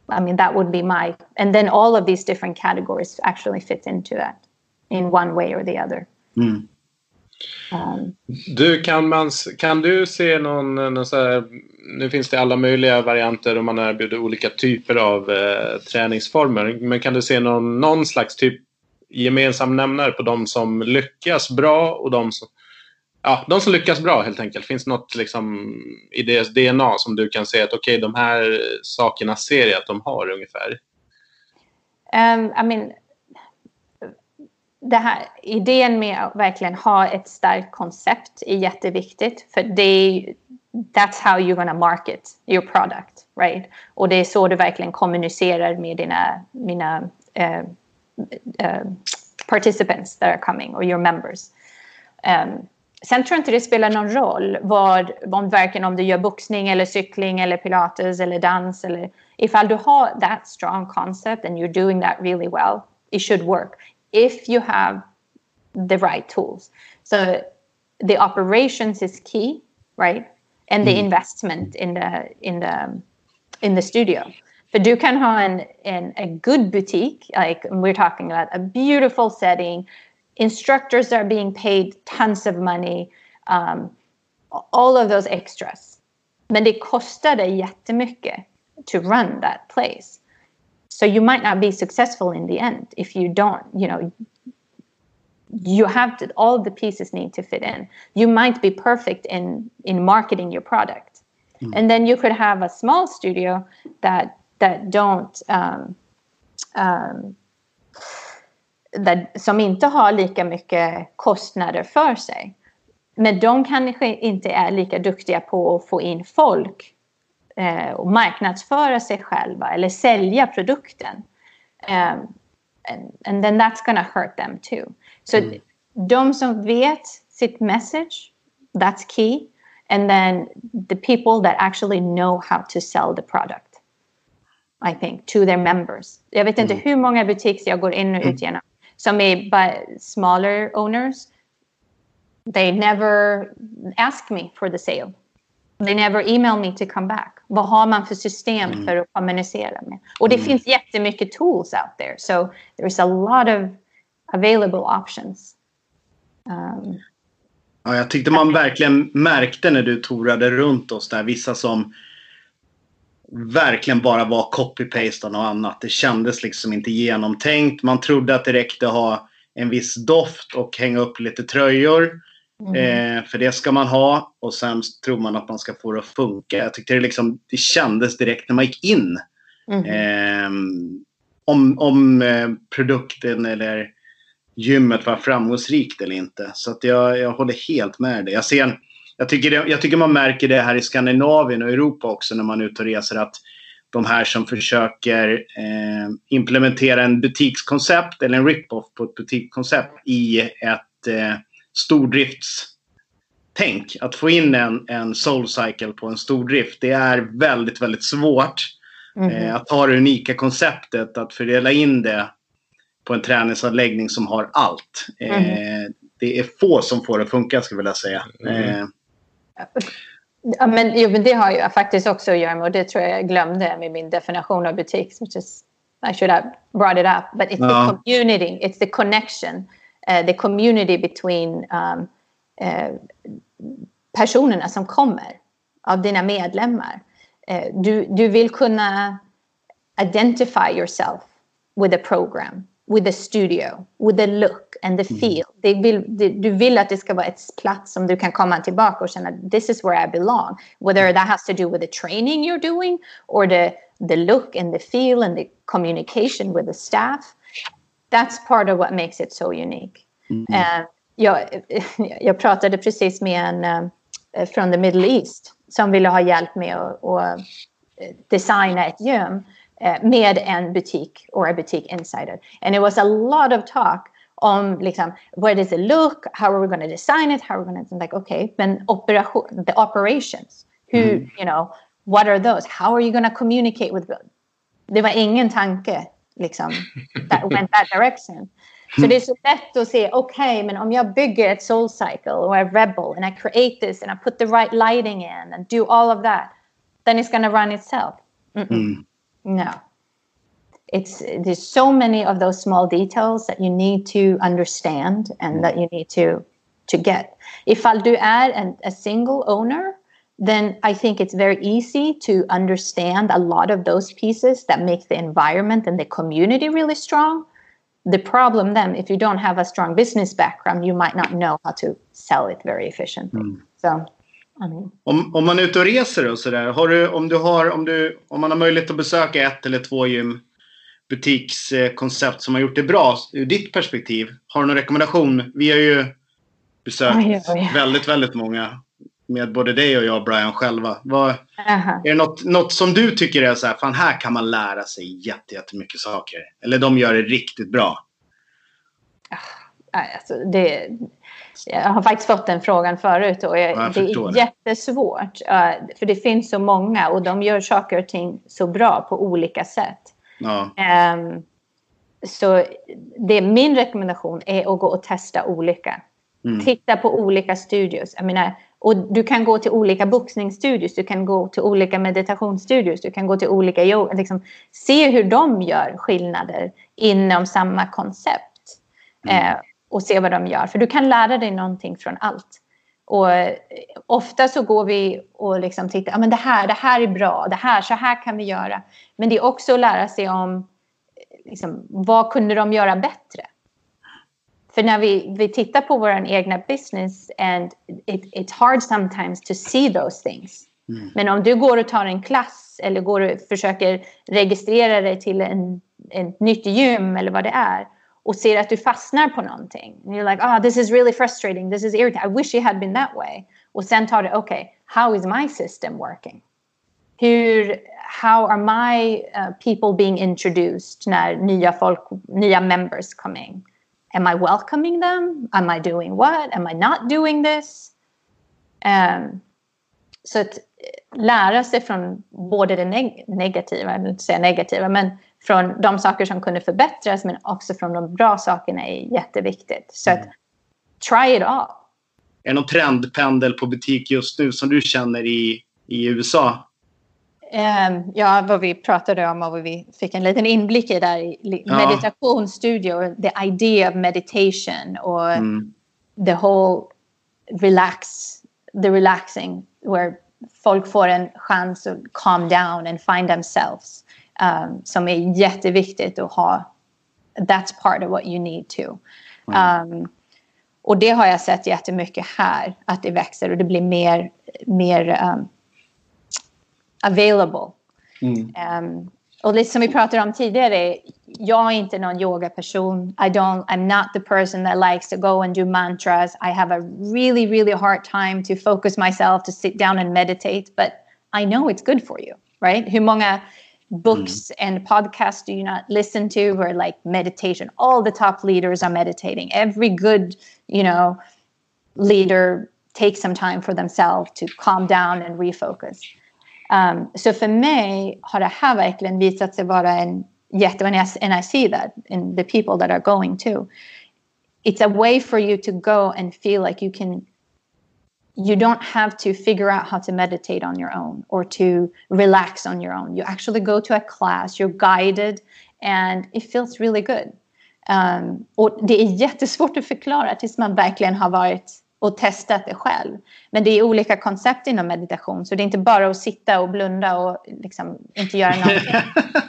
I mean, that would be my, and then all of these different categories actually fit into that in one way or the other. Mm. Um, du, kan, man, kan du se någon, någon så här, nu finns det alla möjliga varianter och man erbjuder olika typer av eh, träningsformer. Men kan du se någon, någon slags typ gemensam nämnare på de som lyckas bra och de som, ja, de som lyckas bra helt enkelt? Finns något liksom, i deras DNA som du kan säga att okej, okay, de här sakerna ser jag att de har ungefär? Um, I mean, det här, idén med att verkligen ha ett starkt koncept är jätteviktigt. För det that's how you're gonna market your product, right? Och det är så du verkligen kommunicerar med dina mina, uh, uh, participants that are coming, or your members. Um, sen tror jag inte det spelar någon roll vad, om, varken om du gör boxning eller cykling eller pilates eller dans. Eller, ifall du har that strong concept and you're doing that really well, it should work if you have the right tools. So the operations is key, right? And the mm. investment in the in the in the studio. But you can have an, a good boutique, like we're talking about a beautiful setting, instructors are being paid tons of money, um, all of those extras. Men det kostar dig jättemycket to run that place. So you might not be successful in the end if you don't, you know, you have to all the pieces need to fit in. You might be perfect in in marketing your product. Mm. And then you could have a small studio that that don't um, um, that, som inte har lika mycket kostnader för sig. Men de kanske inte är lika duktiga på att få in folk eh, och marknadsföra sig själva eller sälja produkten. Um, and, and then that's gonna hurt them too. Så mm. de som vet sitt message, that's key. And then the people that actually know how to sell the product. I think, to their members. Jag vet inte mm. hur många butiker jag går in och ut mm. genom som är by smaller owners. They never ask me for the sale. They never email me to come back. Vad har man för system mm. för att kommunicera med? Och det mm. finns jättemycket tools out there. So there's a lot of available options. Um, ja, jag tyckte man verkligen märkte när du torade runt oss där. Vissa som verkligen bara var copy-paste och annat. Det kändes liksom inte genomtänkt. Man trodde att det räckte att ha en viss doft och hänga upp lite tröjor. Mm. Eh, för det ska man ha och sen tror man att man ska få det att funka. Jag tyckte det, liksom, det kändes direkt när man gick in. Mm. Eh, om om eh, produkten eller gymmet var framgångsrikt eller inte. Så att jag, jag håller helt med dig. Jag, ser, jag, tycker det, jag tycker man märker det här i Skandinavien och Europa också när man är ute och reser. Att de här som försöker eh, implementera en butikskoncept eller en rip-off på ett butikskoncept i ett eh, stordrifts tänk. Att få in en, en soul cycle på en stordrift. Det är väldigt, väldigt svårt. Mm. Eh, att ha det unika konceptet, att fördela in det på en träningsanläggning som har allt. Mm. Eh, det är få som får det att funka, skulle jag vilja säga. Mm. Ja, men, jo, men det har ju faktiskt också att göra med, och det tror jag jag glömde med min definition av butik, which is, I should have brought it up, but it's ja. the community, it's the connection, uh, the community between um, uh, personerna som kommer, av dina medlemmar. Uh, du, du vill kunna identify yourself with a program with the studio, with the look and the mm. feel. Mm. Vill, det, du vill att det ska vara ett plats som du kan komma tillbaka och känna this is where I belong. Whether that has to do with the training you're doing or the, the look and the feel and the communication with the staff. That's part of what makes it so unique. Mm. Uh, jag, *laughs* jag pratade precis med en uh, från the Middle East som ville ha hjälp med att, att designa ett gym. Uh, med en butik or a boutique insider. And it was a lot of talk on liksom, where does it look? How are we going to design it? How are we going to like okay, then operation the operations. Who mm. you know what are those? How are you going to communicate with? Det var ingen tanke liksom that *laughs* went that direction. Så det är så lätt att se, okej, okay, men om jag bygger ett soul cycle or a rebel and I create this and I put the right lighting in and do all of that, then it's going to run itself. Mm -mm. Mm. No. It's there's so many of those small details that you need to understand and that you need to to get. If du är an, a single owner, then I think it's very easy to understand a lot of those pieces that make the environment and the community really strong. The problem then, if you don't have a strong business background, you might not know how to sell it very efficiently. Mm. So Om, om man är ute och reser och sådär, om, du har, om, du, om man har möjlighet att besöka ett eller två gym, butikskoncept som har gjort det bra ur ditt perspektiv. Har du någon rekommendation? Vi har ju besökt oj, oj. väldigt, väldigt många med både dig och jag, Brian, själva. Vad, är det något, något som du tycker är så här, fan här kan man lära sig jättemycket saker? Eller de gör det riktigt bra? Ah, alltså, det, jag har faktiskt fått den frågan förut och jag, jag det är jättesvårt. för det finns så många och de gör saker och ting så bra på olika sätt. Ja. Um, så det, min rekommendation är att gå och testa olika. Mm. Titta på olika studios. Jag menar, och du kan gå till olika boxningsstudios, du kan gå till olika meditationsstudios, du kan gå till olika yoga. Liksom, se hur de gör skillnader inom samma koncept. Mm. Eh, och se vad de gör. För du kan lära dig någonting från allt. Och eh, ofta så går vi och liksom tittar, ja men det här, det här är bra, det här, så här kan vi göra. Men det är också att lära sig om, liksom, vad kunde de göra bättre? För när vi, vi tittar på vår egna business and it, it's hard sometimes to see those things. Mm. Men om du går och tar en klass eller går och försöker registrera dig till en, ett nytt gym eller vad det är och ser att du fastnar på någonting. And you're like, ah, oh, this is really frustrating, this is irritating, I wish it had been that way. Och sen tar det, okay, how is my system working? Hur, how are my uh, people being introduced när nya folk, nya members come in? Am I welcoming them? Am I doing what? Am I not doing this? Um, så att eh, lära sig från både det neg negativa, jag vill inte säga negativa, men från de saker som kunde förbättras men också från de bra sakerna är jätteviktigt. Så att, try it all. Är det någon trendpendel på butik just nu som du känner i, i USA? Um, ja, vad vi pratade om och vad vi fick en liten inblick i där. Ja. Meditationsstudio, the idea of meditation och mm. the whole relax, the relaxing where folk får en chans att calm down and find themselves um, som är jätteviktigt att ha. That's part of what you need to. Mm. Um, och det har jag sett jättemycket här, att det växer och det blir mer, mer um, available. Mm. Um, och lite som vi pratade om tidigare, jag är inte någon yogaperson. I don't, I'm not the person that likes to go and do mantras. I have a really, really hard time to focus myself, to sit down and meditate. But I know it's good for you, right? Hur många books mm. and podcasts do you not listen to or like meditation all the top leaders are meditating every good you know leader take some time for themselves to calm down and refocus. Um, så för mig har det här verkligen visat sig vara en jätte... And I, and I see that in the people that are going to. It's a way for you to go and feel like you can you don't have to figure out how to meditate on your own or to relax on your own. You actually go to a class, you're guided, and it feels really good. Um, och det är jättesvårt att förklara tills man verkligen har varit och testat det själv. Men det är olika koncept inom meditation, så det är inte bara att sitta och blunda och liksom inte göra någonting.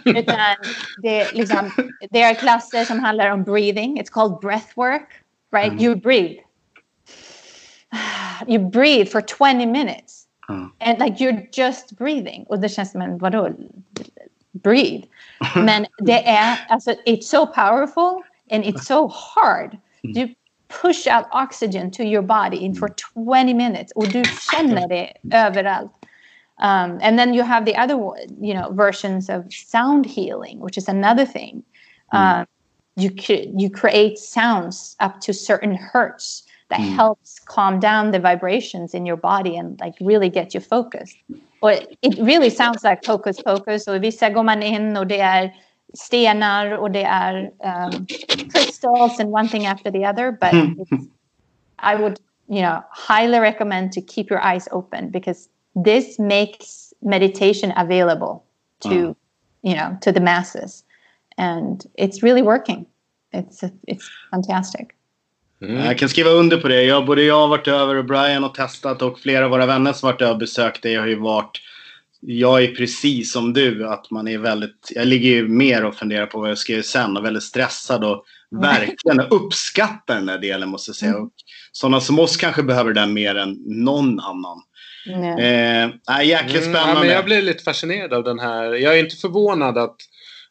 *laughs* Utan det, är liksom, det är klasser som handlar om breathing. It's called breathwork, right? Mm. You breathe. *sighs* You breathe for 20 minutes. Mm. And like you're just breathing. Och det känns som en, vadå? Breathe. *laughs* Men det är, alltså, it's so powerful and it's so hard. Mm. Du push out oxygen to your body in for 20 minutes och du känner det överallt. Um, and then you have the other, you know, versions of sound healing, which is another thing. Mm. Um, you you create sounds up to certain hertz that mm. helps calm down the vibrations in your body and like really get you focused. Och it really sounds like hocus pocus. Och vissa går man in och det är stenar och det är um, crystals and one thing after the other. But I would, you know, highly recommend to keep your eyes open because this makes meditation available to, you know, to the masses, and it's really working. It's it's fantastic. Mm. Jag kan skriva under på det. Jag, både jag har varit över och Brian har testat och flera av våra vänner som varit över och besökt det har ju varit jag är precis som du, att man är väldigt... Jag ligger ju mer och funderar på vad jag ska göra sen och väldigt stressad och verkligen uppskattar den där delen måste jag säga. Mm. Och sådana som oss kanske behöver den mer än någon annan. Mm. Eh, jäkligt spännande. Mm, ja, men jag blir lite fascinerad av den här. Jag är inte förvånad att,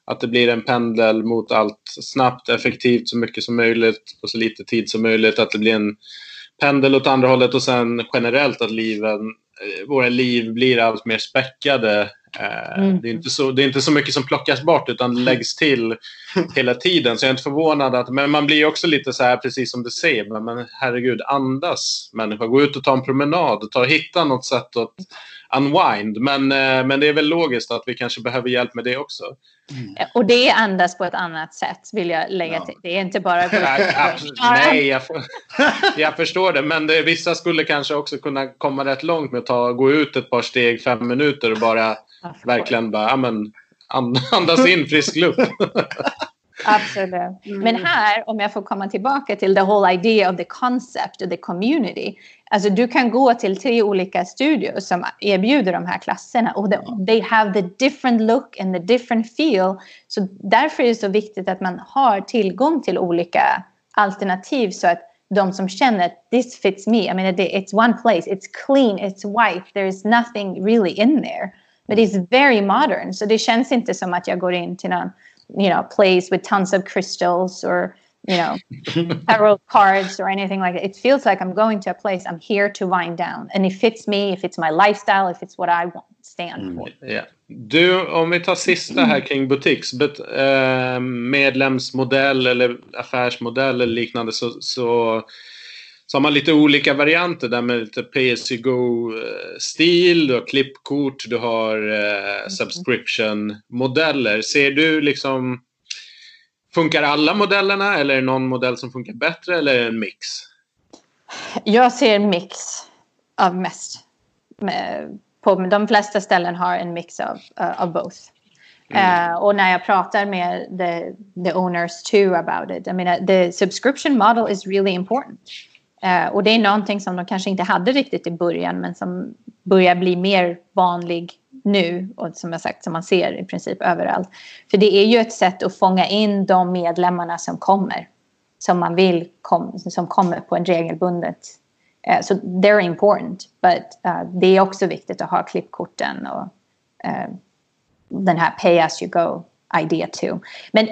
att det blir en pendel mot allt snabbt, effektivt, så mycket som möjligt på så lite tid som möjligt. Att det blir en pendel åt andra hållet och sen generellt att liven Eh, våra liv blir allt mer späckade. Eh, mm. Det, är inte så, det är inte så mycket som plockas bort utan *laughs* läggs till hela tiden. Så jag är inte förvånad. Att, men man blir också lite så här, precis som du säger, men, men herregud, andas människa. Gå ut och ta en promenad. Ta, hitta något sätt att unwind. Men, eh, men det är väl logiskt att vi kanske behöver hjälp med det också. Mm. Och det andas på ett annat sätt vill jag lägga ja. till. Det är inte bara... Nej, jag, *laughs* jag, förstår det. Men det, vissa skulle kanske också kunna komma rätt långt med att ta, gå ut ett par steg, fem minuter och bara verkligen bara, amen, andas in frisk luft. *laughs* Absolut. Mm. Men här, om jag får komma tillbaka till the whole idea of the concept of the community. Alltså du kan gå till tre olika studios som erbjuder de här klasserna och the, they have the different look and the different feel. Så därför är det så viktigt att man har tillgång till olika alternativ så att de som känner att this fits me, I mean it's one place, it's clean, it's white, there's nothing really in there. But it's very modern, så det känns inte som att jag går in till någon you know place with tons of crystals or you know *laughs* tarot cards or anything like that. It feels like I'm going to a place. I'm here to wind down, and it fits me. If it's my lifestyle, if it's what I want, stand mm, for. Yeah. Du, om vi tar sista här kring butiks, but, eh, medlemsmodell eller affärsmodell eller liknande så, så så har man lite olika varianter där med lite pay-as-you-go-stil. Du har klippkort, du har eh, subscription-modeller. Ser du liksom... Funkar alla modellerna eller är det någon modell som funkar bättre eller är det en mix? Jag ser mix av mest. På de flesta ställen har en mix av, uh, of both. Mm. Uh, och när jag pratar med the, the owners too about it, I mean, uh, the subscription model is really important. Eh, och det är någonting som de kanske inte hade riktigt i början men som börjar bli mer vanlig nu och som jag sagt som man ser i princip överallt. För det är ju ett sätt att fånga in de medlemmarna som kommer som man vill kom, som kommer på en regelbundet. Uh, så so they're important but uh, det är också viktigt att ha klippkorten och uh, den här pay as you go idea too. Men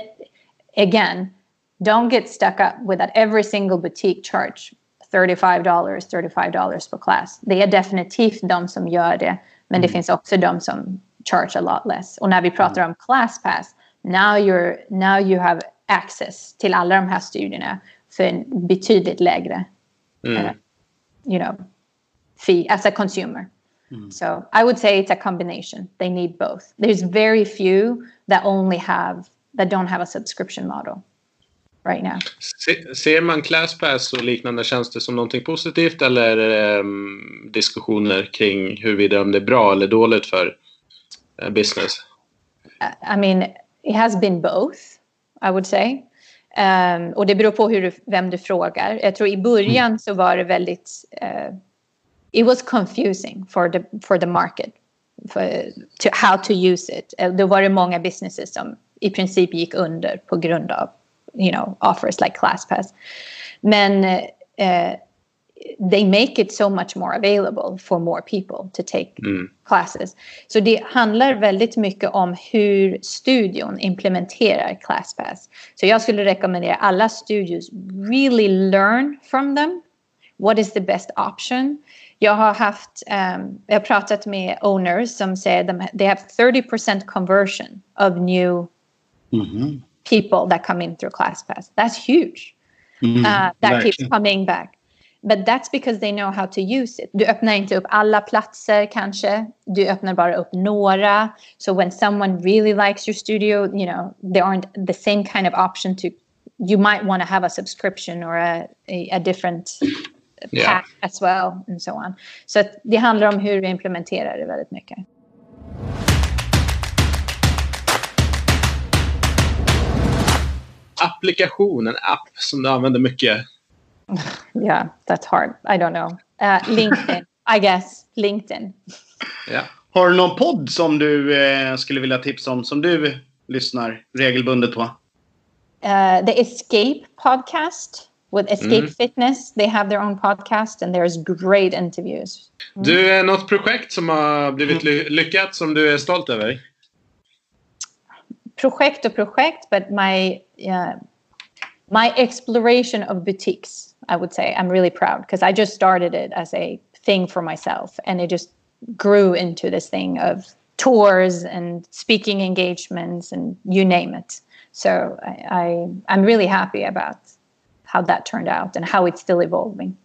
again, don't get stuck up with that every single boutique charge $35, $35 per class. Det är definitivt de som gör det. Men det mm. finns också de som charge a lot less. Och när vi pratar om class pass, now, you're, now you have access till alla de här studierna för en betydligt lägre mm. uh, you know, fee as a consumer. So I would say it's a combination. They need both. There's very few that only have that don't have a subscription model right now. Se, ser man ClassPass och liknande tjänster som någonting positivt eller um, diskussioner kring huruvida det är bra eller dåligt för uh, business? I mean, it has been both, I would say. Um, och det beror på hur du, vem du frågar. Jag tror i början så var det väldigt... Uh, it was confusing for the, for the market. For, to, how to use it. Uh, då var det många businesses som i princip gick under på grund av you know, offers like ClassPass. Men uh, they make it so much more available for more people to take Mm. classes. Så det handlar väldigt mycket om hur studion implementerar ClassPass. Så jag skulle rekommendera alla studios really learn from them. What is the best option? Jag har haft, um, jag har pratat med owners som säger de, they have 30% conversion of new Mhm. People that come in through ClassPass. That's huge. Mm. Uh, that keeps coming back. But that's because they know how to use it. Du öppnar inte upp alla platser kanske. Du öppnar bara upp några. So when someone really likes your studio, you know, there aren't the same kind of option to, you might want to have a subscription or a, a, a different Yeah. pack as well and so on. Så det handlar om hur du implementerar det väldigt mycket. Applikation, en app som du använder mycket. Yeah, that's hard. I don't know. Uh, LinkedIn, I guess. LinkedIn. Ja. Har du någon podd som du eh, skulle vilja tipsa om som du lyssnar regelbundet på? uh, the Escape podcast with Escape Fitness. They have their own podcast and there's great interviews. Du, är något projekt som har blivit ly- lyckat som du är stolt över? Project to project, but my uh, my exploration of boutiques, I would say, I'm really proud because I just started it as a thing for myself, and it just grew into this thing of tours and speaking engagements and you name it. So I, I I'm really happy about how that turned out and how it's still evolving.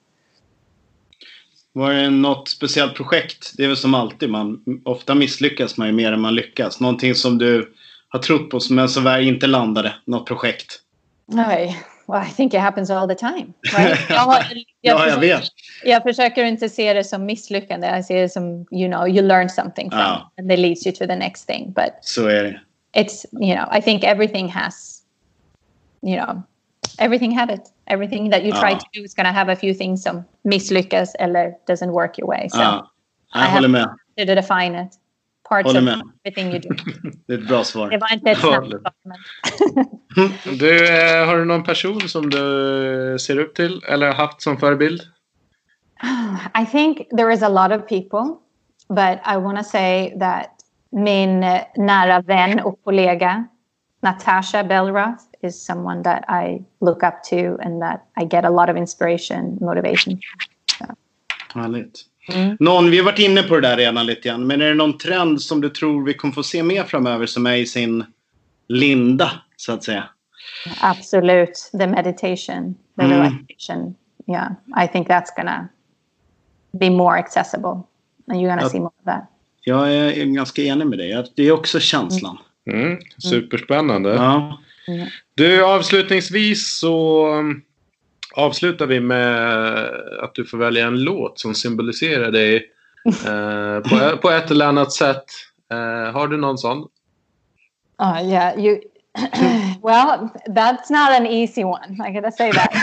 Var det något speciellt projekt? Det är väl som alltid. Man, ofta misslyckas man ju mer än man lyckas. Någonting som du har trott på men som väl inte landade. Något projekt. Nej, well, I think it happens all the time. Right? *laughs* Jag, har- jag, Ja, jag vet. jag försöker inte se det som misslyckande. Jag ser det som, you know, you learn something from Ja. and it leads you to the next thing. But Så är det. it's, you know, I think everything has, you know, everything have it. Everything that you try Ja. to do is going to have a few things som misslyckas eller doesn't work your way. So Ja. Jag I håller med. to define it. Parts of med. everything you do. *laughs* Det är ett bra svar. Det var inte ett snabbt svar, men- *laughs* Du, eh, har du någon person som du ser upp till eller har haft som förebild? *sighs* I think there is a lot of people, but I want to say that min eh, nära vän och kollega Natasha Belroth is someone that I look up to and that I get a lot of inspiration, motivation. Härligt. Mm. Någon, vi har varit inne på det där redan lite grann. Men är det någon trend som du tror vi kommer få se mer framöver som är i sin linda, så att säga? Absolut, the meditation, the Mm. relaxation. Yeah, I think that's gonna be more accessible, and you're gonna Ja. see more of that. Jag är ganska enig med dig. Jag- Det är också känslan. Mm, superspännande. Ja. Du, avslutningsvis så avslutar vi med att du får välja en låt som symboliserar dig eh, på, *laughs* på ett eller annat sätt. Eh, har du någon sån? Oh yeah, you. *clears throat* well, that's not an easy one. I gotta say that.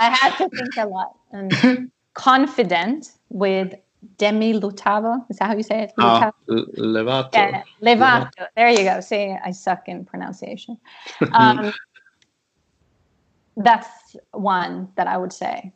I had to think a lot. And confident with Demi Lovato. Is that how you say it? Ja. Lovato? L- Levato? Uh, Levato. There you go. See, I suck in pronunciation. *laughs* Um, that's one that I would say.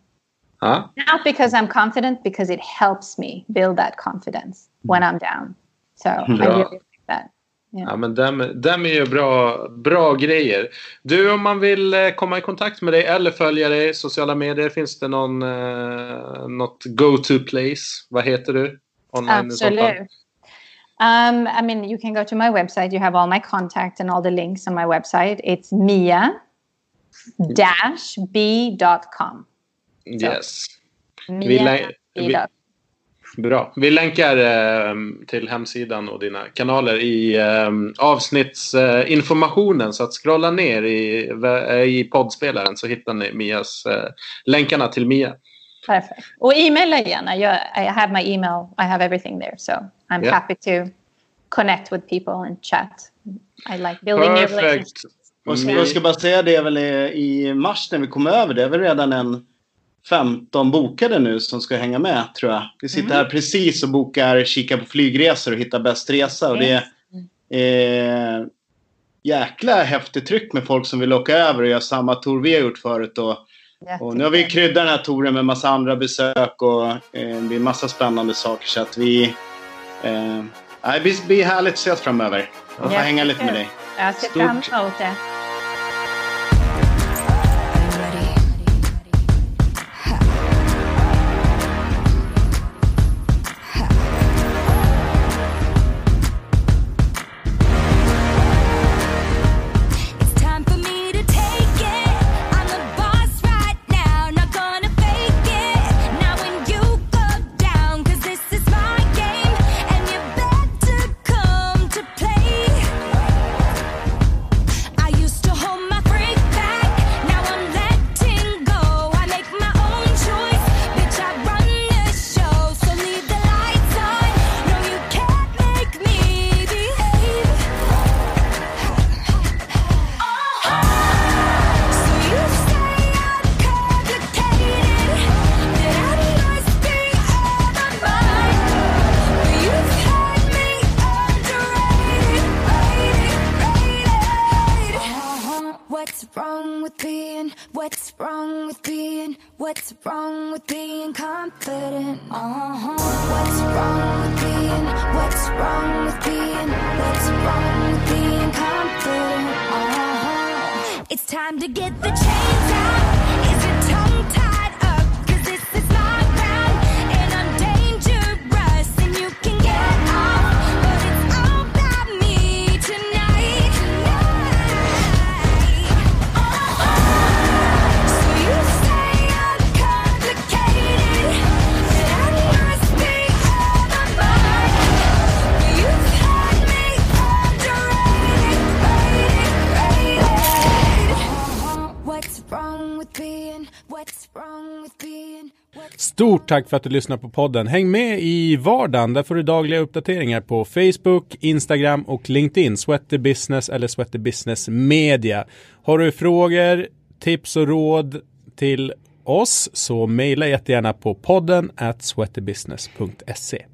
Ja. Not because I'm confident, because it helps me build that confidence when I'm down. So I Ja. really like that. Ja, men dem, dem är ju bra, bra grejer. Du, om man vill eh, komma i kontakt med dig eller följa dig i sociala medier, finns det någon, eh, något go-to place? Vad heter du? Online? Absolutely. Um, I mean, you can go to my website. You have all my contact and all the links on my website. It's mia-b.com. Yes. Mia Bra. Vi länkar eh, till hemsidan och dina kanaler i eh, avsnittsinformationen. så att scrolla ner i, i poddspelaren så hittar ni Mias eh, länkarna till Mia. Perfekt. Och e-maila gärna. Jag, I have my email. I have everything there. So I'm yeah. happy to connect with people and chat. I like building Perfect. new relationships. Mm. Jag ska bara säga det väl i mars när vi kommer över. Det är väl redan en 15 bokade nu som ska hänga med tror jag. Vi sitter mm. här precis och bokar, kikar på flygresor och hittar bäst resa. Och det är eh, jäkla häftigt tryck med folk som vill åka över och göra samma tour vi har gjort förut. Och, och nu har vi kryddat den här touren med massa andra besök och eh, det blir massa spännande saker. Så att vi... Eh, det blir härligt att ses framöver. Jag får hänga lite med dig. Jag ser fram emot det. Tack för att du lyssnar på podden. Häng med i vardagen. Där får du dagliga uppdateringar på Facebook, Instagram och LinkedIn. Sweaty Business eller Sweaty Business Media. Har du frågor, tips och råd till oss så mejla jättegärna på podden at sweatybusiness.se.